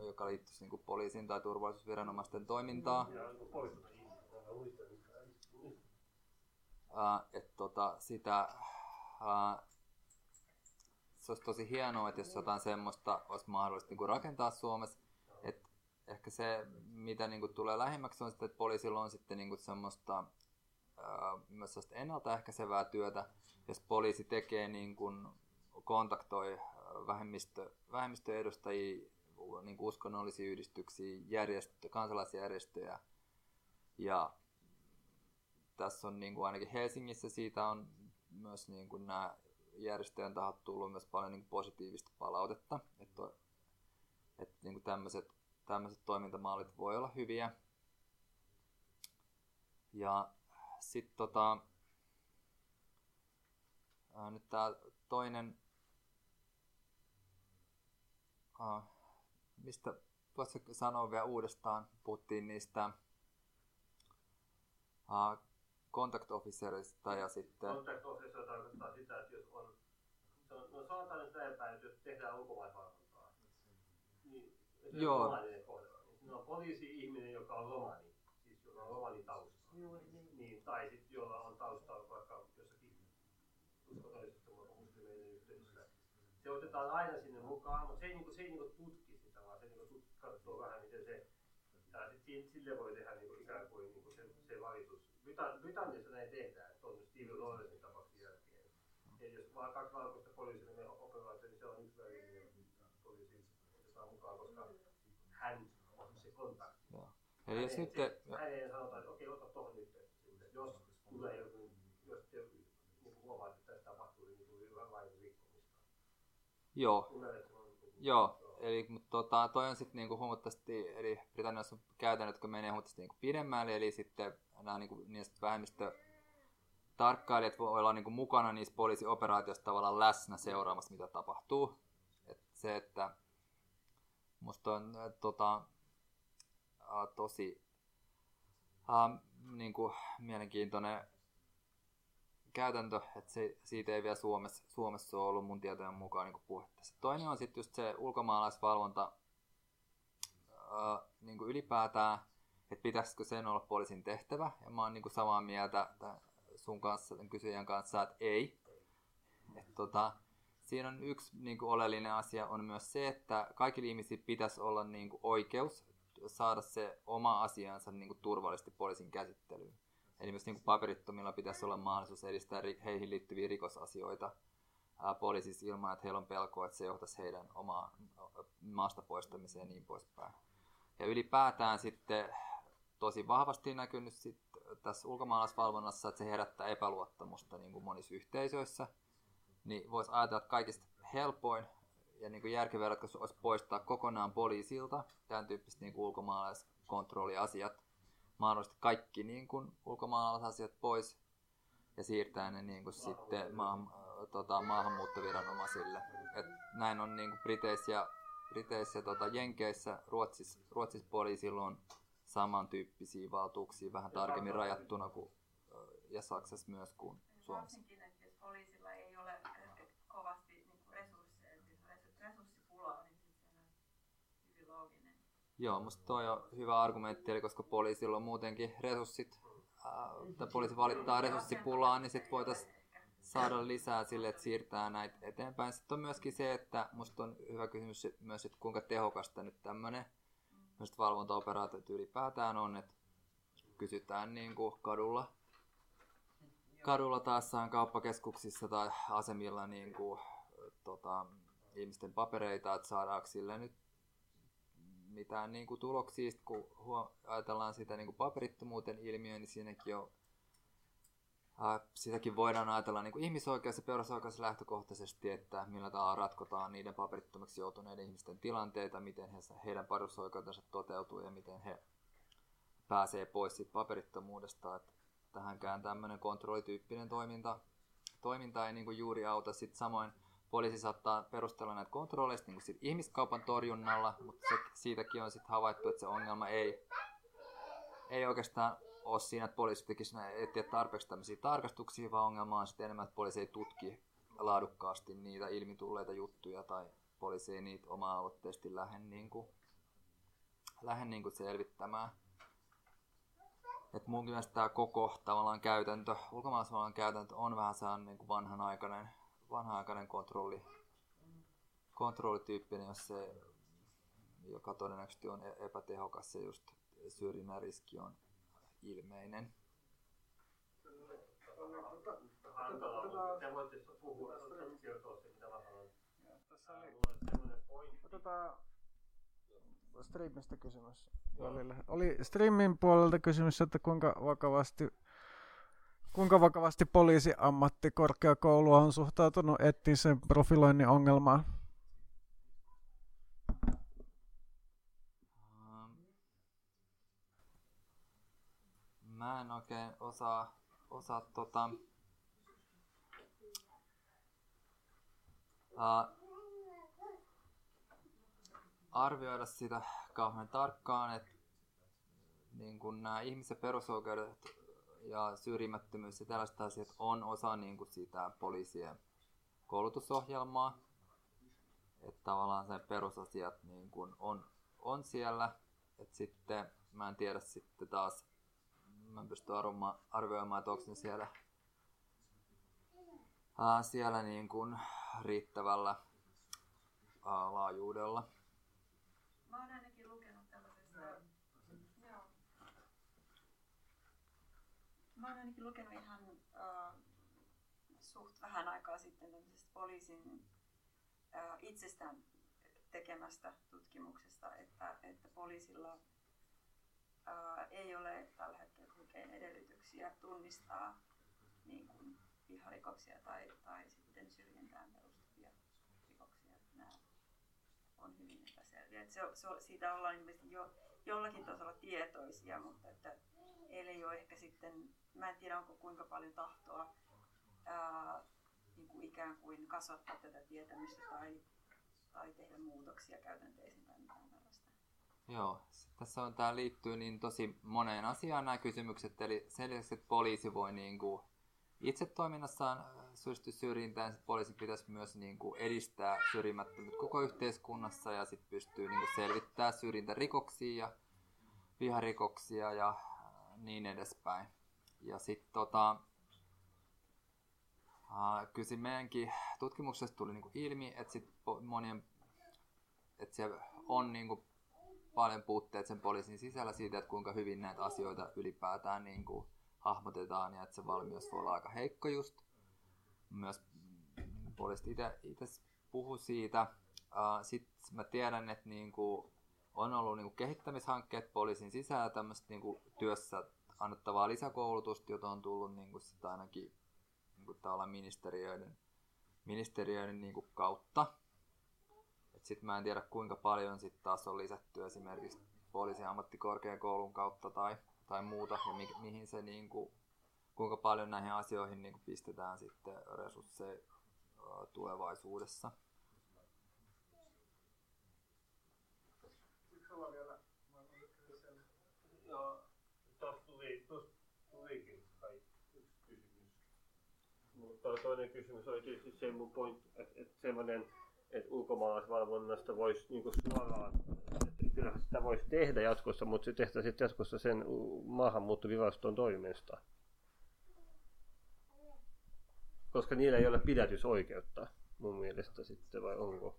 joka liittyisi niinku poliisin tai turvallisuusviranomaisten toimintaan. Ää, et tota, sitä, ää, se olisi tosi hienoa, että jos jotain semmoista olisi mahdollista niinku rakentaa Suomessa. Et ehkä se, mitä niinku tulee lähimmäksi, on sitten, että poliisilla on sitten niinku semmoista ää, myös ennaltaehkäisevää työtä, jos poliisi tekee niin kuin, kontaktoi vähemmistö, vähemmistöedustajia, niin kuin uskonnollisia yhdistyksiä, järjestö, kansalaisjärjestöjä. Ja tässä on niin kuin ainakin Helsingissä siitä on myös niin kuin nämä järjestöjen tahot tullut myös paljon niin kuin positiivista palautetta, että, että niin kuin tämmöiset, tämmöiset toimintamallit voi olla hyviä. Ja sitten tota, ää, nyt tämä toinen, ää, mistä voisitko sanoa vielä uudestaan, puhuttiin niistä ää, contact officerista ja sitten, Contact officer tarkoittaa sitä, että jos on, se on- no sanotaan nyt näin päin, että jos tehdään ulkomaisvalvontaa, niin Joo. kohdalla, niin siinä on poliisi-ihminen, joka on romani, siis jolla on romani tausta. Niin, tai sitten jolla on tausta vaikka jossakin uskotollisessa muslimeiden yhteydessä. Se otetaan aina sinne mukaan, mutta se ei, niinku, se ei niinku tutki sitä, vaan se niinku tut, katsoo vähän, miten se ja sit sille voi tehdä niinku ikään kuin niinku se, se valitus. Britan- Britanniassa näin tehdään, että on Steven Lawrencen tapauksen jälkeen. Ja jos vaan kaksi valkoista poliisia menee operaatioon, niin se on yksi välinen poliisi otetaan mukaan, koska hän on se kontakti. eli jos Häneen- nyt, se- häneen sanotaan, että okei, sitten. Jos tulee joku, jos te niin huomaat, että tässä tapahtuu niin kuin lain rikkomista. joo, niin kuin- Joo, eli mutta tota, toi on sitten niinku huomattavasti, eli Britanniassa on käytännöt, jotka menee huomattavasti niinku pidemmälle, eli sitten nämä niinku, niistä vähemmistö tarkkailijat voi olla niinku mukana niissä poliisioperaatioissa tavallaan läsnä seuraamassa, mitä tapahtuu. Et se, että musta on tota, tosi äh, niinku, mielenkiintoinen käytäntö, että se, siitä ei vielä Suomessa, Suomessa ole ollut mun tietojen mukaan niin puhetta. Toinen on sitten just se ulkomaalaisvalvonta ää, niin kuin ylipäätään, että pitäisikö sen olla poliisin tehtävä. Ja mä oon niin kuin samaa mieltä sun kanssa, tämän kysyjän kanssa, että ei. Et tota, siinä on yksi niin kuin oleellinen asia on myös se, että kaikilla ihmisillä pitäisi olla niin kuin oikeus saada se oma asiansa niin kuin turvallisesti poliisin käsittelyyn. Eli myös niin kuin paperittomilla pitäisi olla mahdollisuus edistää heihin liittyviä rikosasioita poliisissa ilman, että heillä on pelkoa, että se johtaisi heidän omaa maasta poistamiseen ja niin poispäin. Ja ylipäätään sitten tosi vahvasti näkynyt sit tässä ulkomaalaisvalvonnassa, että se herättää epäluottamusta niin kuin monissa yhteisöissä. Niin voisi ajatella, että kaikista helpoin ja niin kuin järkevä ratkaisu olisi poistaa kokonaan poliisilta tämän tyyppiset niin kuin ulkomaalaiskontrolliasiat. Mahdollisesti kaikki niin kuin ulkomaalaisasiat pois ja siirtää ne niin kuin sitten maahan, tota, maahanmuuttoviranomaisille. Et näin on niin kuin Briteissä ja, Briteissä tota, Jenkeissä, Ruotsissa, Ruotsissa poliisilla on samantyyppisiä valtuuksia vähän tarkemmin rajattuna kuin, ja Saksassa myös kuin Suomessa. Varsinkin, että jos poliisilla ei ole eh, kovasti niin kuin resursseja, siis res- resurssipulaa, niin sitten se on hyvin looginen. Joo, musta toi on hyvä argumentti, eli koska poliisilla on muutenkin resurssit, ää, tai poliisi valittaa resurssipulaa, niin sitten voitaisiin saada lisää sille, että siirtää näitä eteenpäin. Sitten on myöskin se, että musta on hyvä kysymys myös, että kuinka tehokasta nyt tämmöinen valvontaoperaatiot ylipäätään on, että kysytään niin kuin kadulla, kadulla taas kauppakeskuksissa tai asemilla niin kuin, tota, ihmisten papereita, että saadaanko sille nyt mitään niin kuin tuloksia, kun huo, ajatellaan sitä niin kuin paperittomuuden ilmiöä, niin siinäkin on Äh, sitäkin voidaan ajatella niin kuin ihmisoikeus- ja perusoikeus lähtökohtaisesti, että millä tavalla ratkotaan niiden paperittomaksi joutuneiden ihmisten tilanteita, miten he, heidän perusoikeutensa toteutuu ja miten he pääsee pois siitä paperittomuudesta. Että tähänkään tämmöinen kontrollityyppinen toiminta, toiminta ei niin kuin juuri auta. Sitten samoin poliisi saattaa perustella näitä kontrolleista niin kuin ihmiskaupan torjunnalla, mutta se, siitäkin on sitten havaittu, että se ongelma ei, ei oikeastaan ole siinä, että poliisi tekisi etsiä tarpeeksi tämmöisiä tarkastuksia, vaan ongelma on sitten enemmän, että poliisi ei tutki laadukkaasti niitä ilmitulleita juttuja tai poliisi ei niitä oma-aloitteisesti lähde, niin kuin, lähde niin kuin selvittämään. Et mun mielestä tämä koko tavallaan käytäntö, ulkomaalaisvallan käytäntö on vähän sellainen niin kuin vanhanaikainen, vanhanaikainen kontrolli, kontrollityyppinen, jos se, joka todennäköisesti on e-, epätehokas ja just syrjinnän riski on ilmeinen. Se oli kysymys. Oli streamin puolelta kysymys, että kuinka vakavasti Kuinka vakavasti poliisiammattikorkeakoulu on suhtautunut etnisen profiloinnin ongelmaan? Ähm, Mä en oikein osaa, osaa tota, uh, arvioida sitä kauhean tarkkaan, että niin kun nämä ihmisen perusoikeudet ja syrjimättömyys ja tällaiset asiat on osa niin kuin sitä poliisien koulutusohjelmaa. Että tavallaan se perusasiat niin kuin on, on siellä. Et sitten mä en tiedä sitten taas, mä en pysty arvioimaan, että onko ne siellä, ää, siellä niin kuin riittävällä ää, laajuudella. Mä oon ainakin lukenut tällaisesta... Joo. Mä oon ainakin lukenut ihan uh, suht vähän aikaa sitten tämmöisestä poliisin uh, itsestään tekemästä tutkimuksesta, että, että poliisilla uh, ei ole tällä hetkellä oikein edellytyksiä tunnistaa niin kuin viharikoksia tai, tai sitten syrjintään perustuvia rikoksia. Nämä on hyvin epäselviä. Se, se, siitä ollaan jo jollakin tasolla tietoisia, mutta että ei ole ehkä sitten, mä en tiedä onko kuinka paljon tahtoa ää, niin kuin ikään kuin kasvattaa tätä tietämystä tai, tai tehdä muutoksia käytänteisiin tai mitään tällaista. Joo, tässä on, tämä liittyy niin tosi moneen asiaan nämä kysymykset, eli sen lisäksi, että poliisi voi niin kuin itse toiminnassaan syysty syrjintään, poliisi pitäisi myös niin kuin edistää syrjimättömyyttä koko yhteiskunnassa ja sitten pystyy niin kuin selvittämään syrjintärikoksia ja viharikoksia ja niin edespäin. Ja sitten tota, kyllä meidänkin tutkimuksessa tuli niin kuin ilmi, että sit monien, että siellä on niin kuin paljon puutteet sen poliisin sisällä siitä, että kuinka hyvin näitä asioita ylipäätään niin kuin hahmotetaan ja että se valmius voi olla aika heikko just. Myös poliisit itse puhu siitä. Uh, Sitten mä tiedän, että niinku on ollut niinku kehittämishankkeet poliisin sisällä tämmöistä niinku työssä annettavaa lisäkoulutusta, jota on tullut niinku sit ainakin niinku ministeriöiden, ministeriöiden niinku kautta. Sitten mä en tiedä kuinka paljon sit taas on lisätty esimerkiksi poliisin ammattikorkeakoulun kautta tai, tai muuta ja mi, mihin se niinku, kuinka paljon näihin asioihin niinku pistetään sitten resursseja tulevaisuudessa. No, tuossa tuli, tuossa tulikin kai yksi kysymys. Mutta toinen kysymys oli tietysti se mun point, että, että semmoinen, että ulkomaalaisvalvonnasta voisi niin suoraan, että kyllähän sitä voisi tehdä jatkossa, mutta se tehtäisiin jatkossa sen maahanmuuttoviraston toimesta. Koska niillä ei ole pidätysoikeutta mun mielestä sitten, vai onko?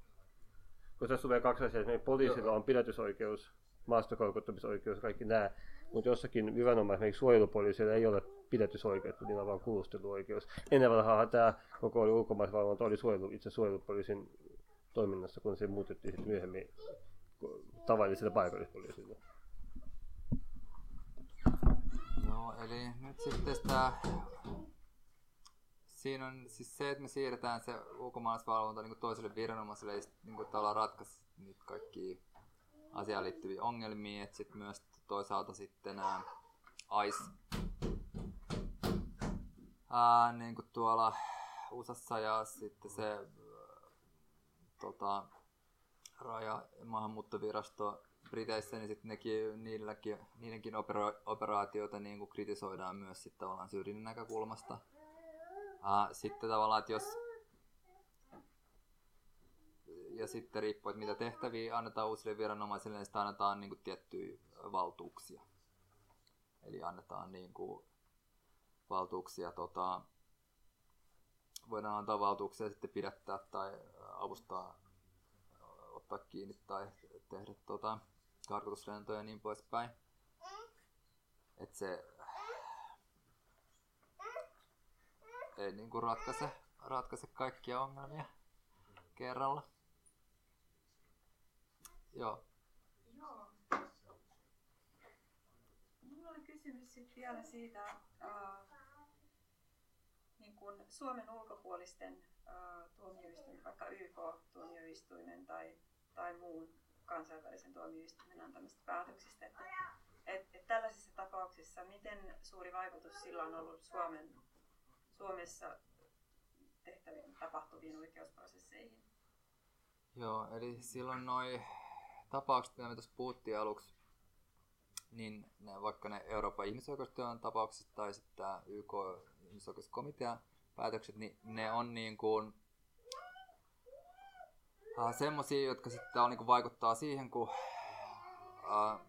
Koska tässä tulee kaksi asiaa, että poliisilla on pidätysoikeus, maastokoukuttamisoikeus, kaikki nämä, mutta jossakin viranomaisessa, esimerkiksi suojelupoliisilla ei ole pidätysoikeutta, niillä on vain kuulusteluoikeus. Ennen vanhaa tämä koko oli ulkomaisvalvonta, oli suojelu, itse suojelupoliisin toiminnassa, kun se muutettiin sitten myöhemmin tavalliselle paikallispoliisille. Joo, eli nyt sitten tämä siinä on siis se, että me siirretään se ulkomaalaisvalvonta niin toiselle viranomaiselle, ja niin kuin ollaan ratkaisi niitä kaikki asiaan liittyviä ongelmia, että sitten myös toisaalta sitten nämä ICE, ää, niin kuin tuolla USAssa ja sitten se tota, raja- ja maahanmuuttovirasto Briteissä, niin sitten nekin, niilläkin, niidenkin opera- operaatioita niin kuin kritisoidaan myös sitten tavallaan syrjinnän näkökulmasta. Ää, sitten tavallaan, että jos ja sitten riippuu, että mitä tehtäviä annetaan uusille viranomaisille, niin sitä annetaan niin kuin, tiettyjä valtuuksia. Eli annetaan niin kuin, valtuuksia, tota, voidaan antaa valtuuksia sitten pidättää tai avustaa, ottaa kiinni tai tehdä tota, karkotuslentoja ja niin poispäin. Että se ei kuin ratkaise, ratkaise kaikkia ongelmia kerralla. Joo. Joo. Minulla oli kysymys sitten vielä siitä äh, kuin Suomen ulkopuolisten tuomioistuimen, vaikka YK-tuomioistuimen tai, tai muun kansainvälisen tuomioistuimen antamista päätöksistä, että et, et tällaisissa tapauksissa miten suuri vaikutus sillä on ollut Suomen, Suomessa tehtäviin tapahtuviin oikeusprosesseihin? Joo, eli silloin noin tapaukset, mitä me tuossa puhuttiin aluksi, niin ne, vaikka ne Euroopan ihmisoikeustyön tapaukset tai sitten tämä YK ihmisoikeuskomitean päätökset, niin ne on niin kuin äh, semmoisia, jotka sitten on, niin kuin vaikuttaa siihen, kun äh,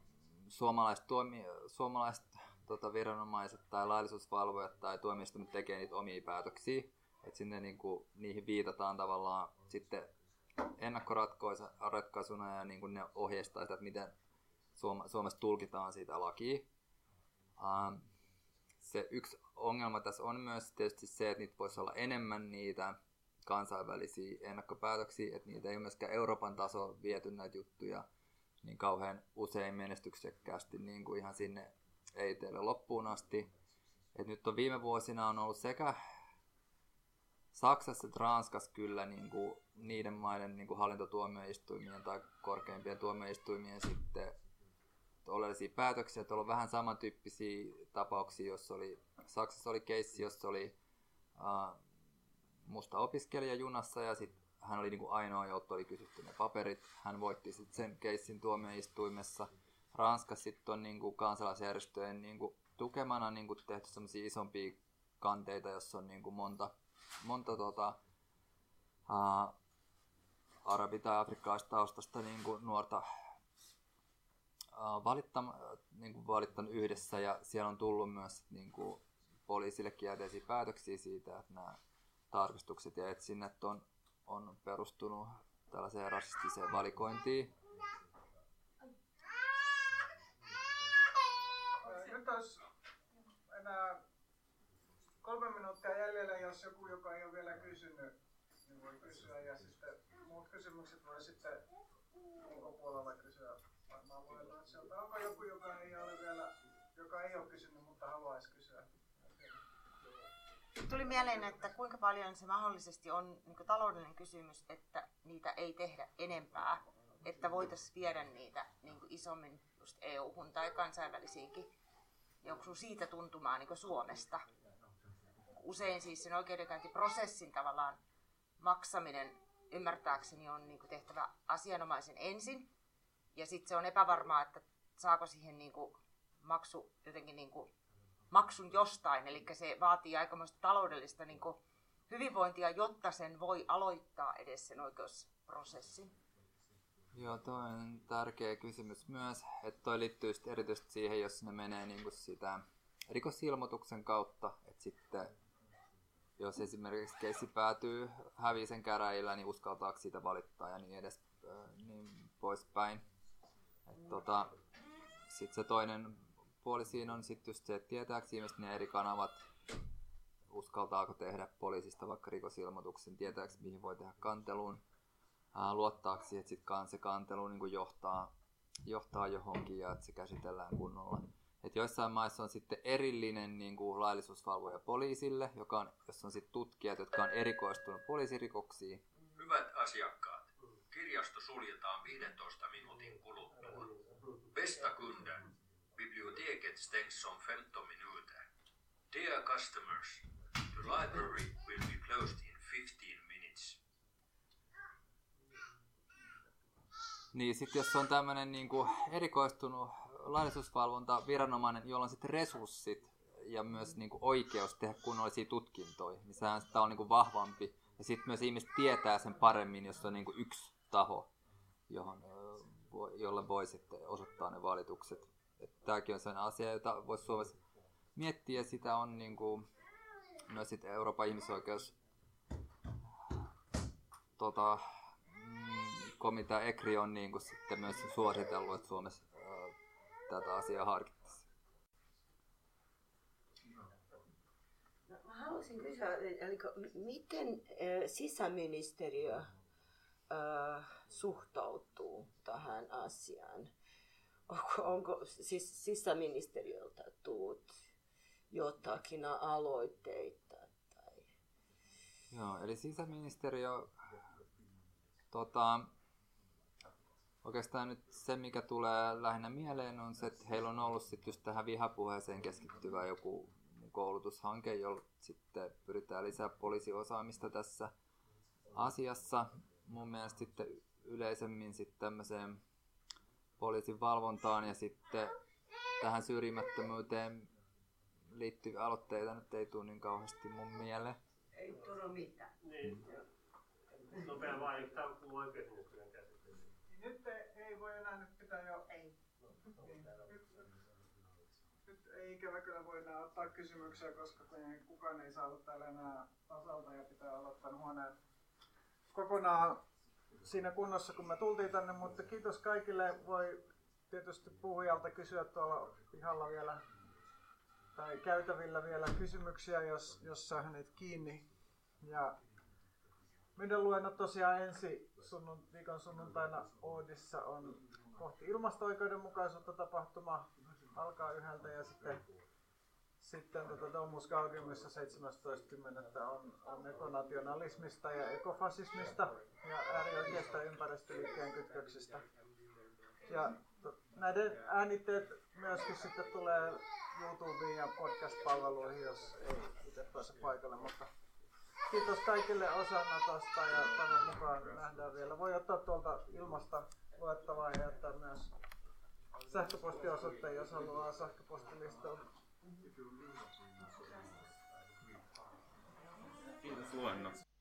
suomalaiset, tuomi, suomalaiset tota, viranomaiset tai laillisuusvalvojat tai tuomioistuimet tekee niitä omia päätöksiä. Että sinne niin kuin, niihin viitataan tavallaan sitten ennakkoratkaisuna ja niin kuin ne ohjeistaa sitä, että miten Suomessa tulkitaan sitä lakia. Ähm, se yksi ongelma tässä on myös tietysti se, että niitä voisi olla enemmän niitä kansainvälisiä ennakkopäätöksiä, että niitä ei myöskään Euroopan taso viety näitä juttuja niin kauhean usein menestyksekkäästi niin kuin ihan sinne ei teille loppuun asti. Et nyt on viime vuosina on ollut sekä Saksassa ja Ranskassa kyllä niin kuin niiden maiden niin kuin hallintotuomioistuimien tai korkeimpien tuomioistuimien sitten oleellisia päätöksiä, että on vähän samantyyppisiä tapauksia, jos oli, Saksassa oli keissi, jossa oli uh, musta opiskelija junassa ja sitten hän oli niin kuin ainoa, jolta oli kysytty ne paperit. Hän voitti sitten sen keissin tuomioistuimessa. Ranskassa sitten on niin kuin kansalaisjärjestöjen niin kuin tukemana niin kuin tehty sellaisia isompia kanteita, jossa on niin kuin monta monta tota, ää, arabi- tai afrikkalaista niin kuin nuorta valittam, niin kuin valittanut yhdessä ja siellä on tullut myös niin kuin, poliisille kielteisiä päätöksiä siitä, että nämä tarkistukset ja etsinnät on, on perustunut tällaiseen rasistiseen valikointiin. Nyt olisi enää kolme minuuttia jäljellä, jos joku, joka ei ole vielä kysynyt, niin voi kysyä. Ja sitten muut kysymykset voi sitten ulkopuolella kysyä sieltä. Onko joku, joka ei ole vielä, joka ei ole kysynyt, mutta haluaisi kysyä? Tuli mieleen, että kuinka paljon se mahdollisesti on niin taloudellinen kysymys, että niitä ei tehdä enempää, että voitaisiin viedä niitä niin isommin just EU-hun tai kansainvälisiinkin. Ja onko siitä tuntumaan niin Suomesta? Usein siis sen oikeudenkäyntiprosessin tavallaan maksaminen ymmärtääkseni on niin tehtävä asianomaisen ensin. Ja sitten se on epävarmaa, että saako siihen niin maksu jotenkin niin maksun jostain, eli se vaatii aikamoista taloudellista niin kuin, hyvinvointia, jotta sen voi aloittaa edes sen oikeusprosessin. Joo, toi on tärkeä kysymys myös, että toi liittyy erityisesti siihen, jos ne menee niin kuin sitä rikosilmoituksen kautta, että sitten jos esimerkiksi keissi päätyy hävisen käräjillä, niin uskaltaako siitä valittaa ja niin edes niin poispäin. Tota, sitten se toinen puoli siinä on sitten just se, että tietääkö ihmiset ne eri kanavat, uskaltaako tehdä poliisista vaikka rikosilmoituksen, tietääkö mihin voi tehdä kanteluun, luottaako siihen, että sit se kantelu niin johtaa, johtaa johonkin ja että se käsitellään kunnolla. Et joissain maissa on sitten erillinen niin kuin laillisuusvalvoja poliisille, joka on, jossa on sitten tutkijat, jotka on erikoistunut poliisirikoksiin. Hyvät asiakkaat, kirjasto suljetaan 15 minuutin Besta kunden, Biblioteket stängs om 15 minuter. Dear customers, the library will be closed in 15 minutes. Niin, sitten jos on tämmöinen niin erikoistunut laillisuusvalvonta viranomainen, jolla on sitten resurssit ja myös niin kuin oikeus tehdä kunnollisia tutkintoja, niin sehän sitä on niin kuin vahvampi. Ja sitten myös ihmiset tietää sen paremmin, jos on kuin yksi taho, johon, jolle voi sitten osoittaa ne valitukset tämäkin on sellainen asia, jota voisi Suomessa miettiä. Sitä on niin kuin, myös sitten Euroopan ihmisoikeus tota, mm, komitea ECRI on niin kuin sitten myös suositellut, että Suomessa ää, tätä asiaa harkittaisiin. No, mä haluaisin kysyä, eli miten sisäministeriö suhtautuu tähän asiaan? onko, onko siis sisäministeriöltä tullut jotakin aloitteita? Tai... Joo, eli sisäministeriö, tota, oikeastaan nyt se, mikä tulee lähinnä mieleen, on se, että heillä on ollut sitten just tähän vihapuheeseen keskittyvä joku koulutushanke, jolla sitten pyritään lisää poliisiosaamista tässä asiassa. Mun mielestä sitten yleisemmin sitten tämmöiseen poliisin valvontaan ja sitten tähän syrjimättömyyteen liittyviä aloitteita nyt ei tule niin kauheasti mun mieleen. Ei tule mitään. Niin. Mm. Nopea vaan, tämä on kuuluu oikeusministeriön käsittelyyn. Niin nyt ei, ei voi enää nyt pitää jo... Ei. Niin, nyt, nyt ei ikävä kyllä voi enää ottaa kysymyksiä, koska kukaan ei saa olla täällä enää tasalta ja pitää aloittaa huoneen kokonaan siinä kunnossa, kun me tultiin tänne, mutta kiitos kaikille. Voi tietysti puhujalta kysyä tuolla pihalla vielä tai käytävillä vielä kysymyksiä, jos, jos saa hänet kiinni. Ja meidän luennot tosiaan ensi sunnun, viikon sunnuntaina Oodissa on kohti ilmasto-oikeudenmukaisuutta tapahtuma. Alkaa yhdeltä ja sitten sitten tota Domus Gaudiumissa 17.10. on, on ekonationalismista ja ekofasismista ja äärioikeista ympäristöliikkeen kytköksistä. Ja to, näiden äänitteet myöskin sitten tulee YouTubeen ja podcast-palveluihin, jos ei itse pääse paikalle, mutta kiitos kaikille osanotosta ja toivon mukaan nähdään vielä. Voi ottaa tuolta ilmasta luettavaa ja jättää myös sähköpostiosoitteen, jos haluaa sähköpostilistalla. Fine словами.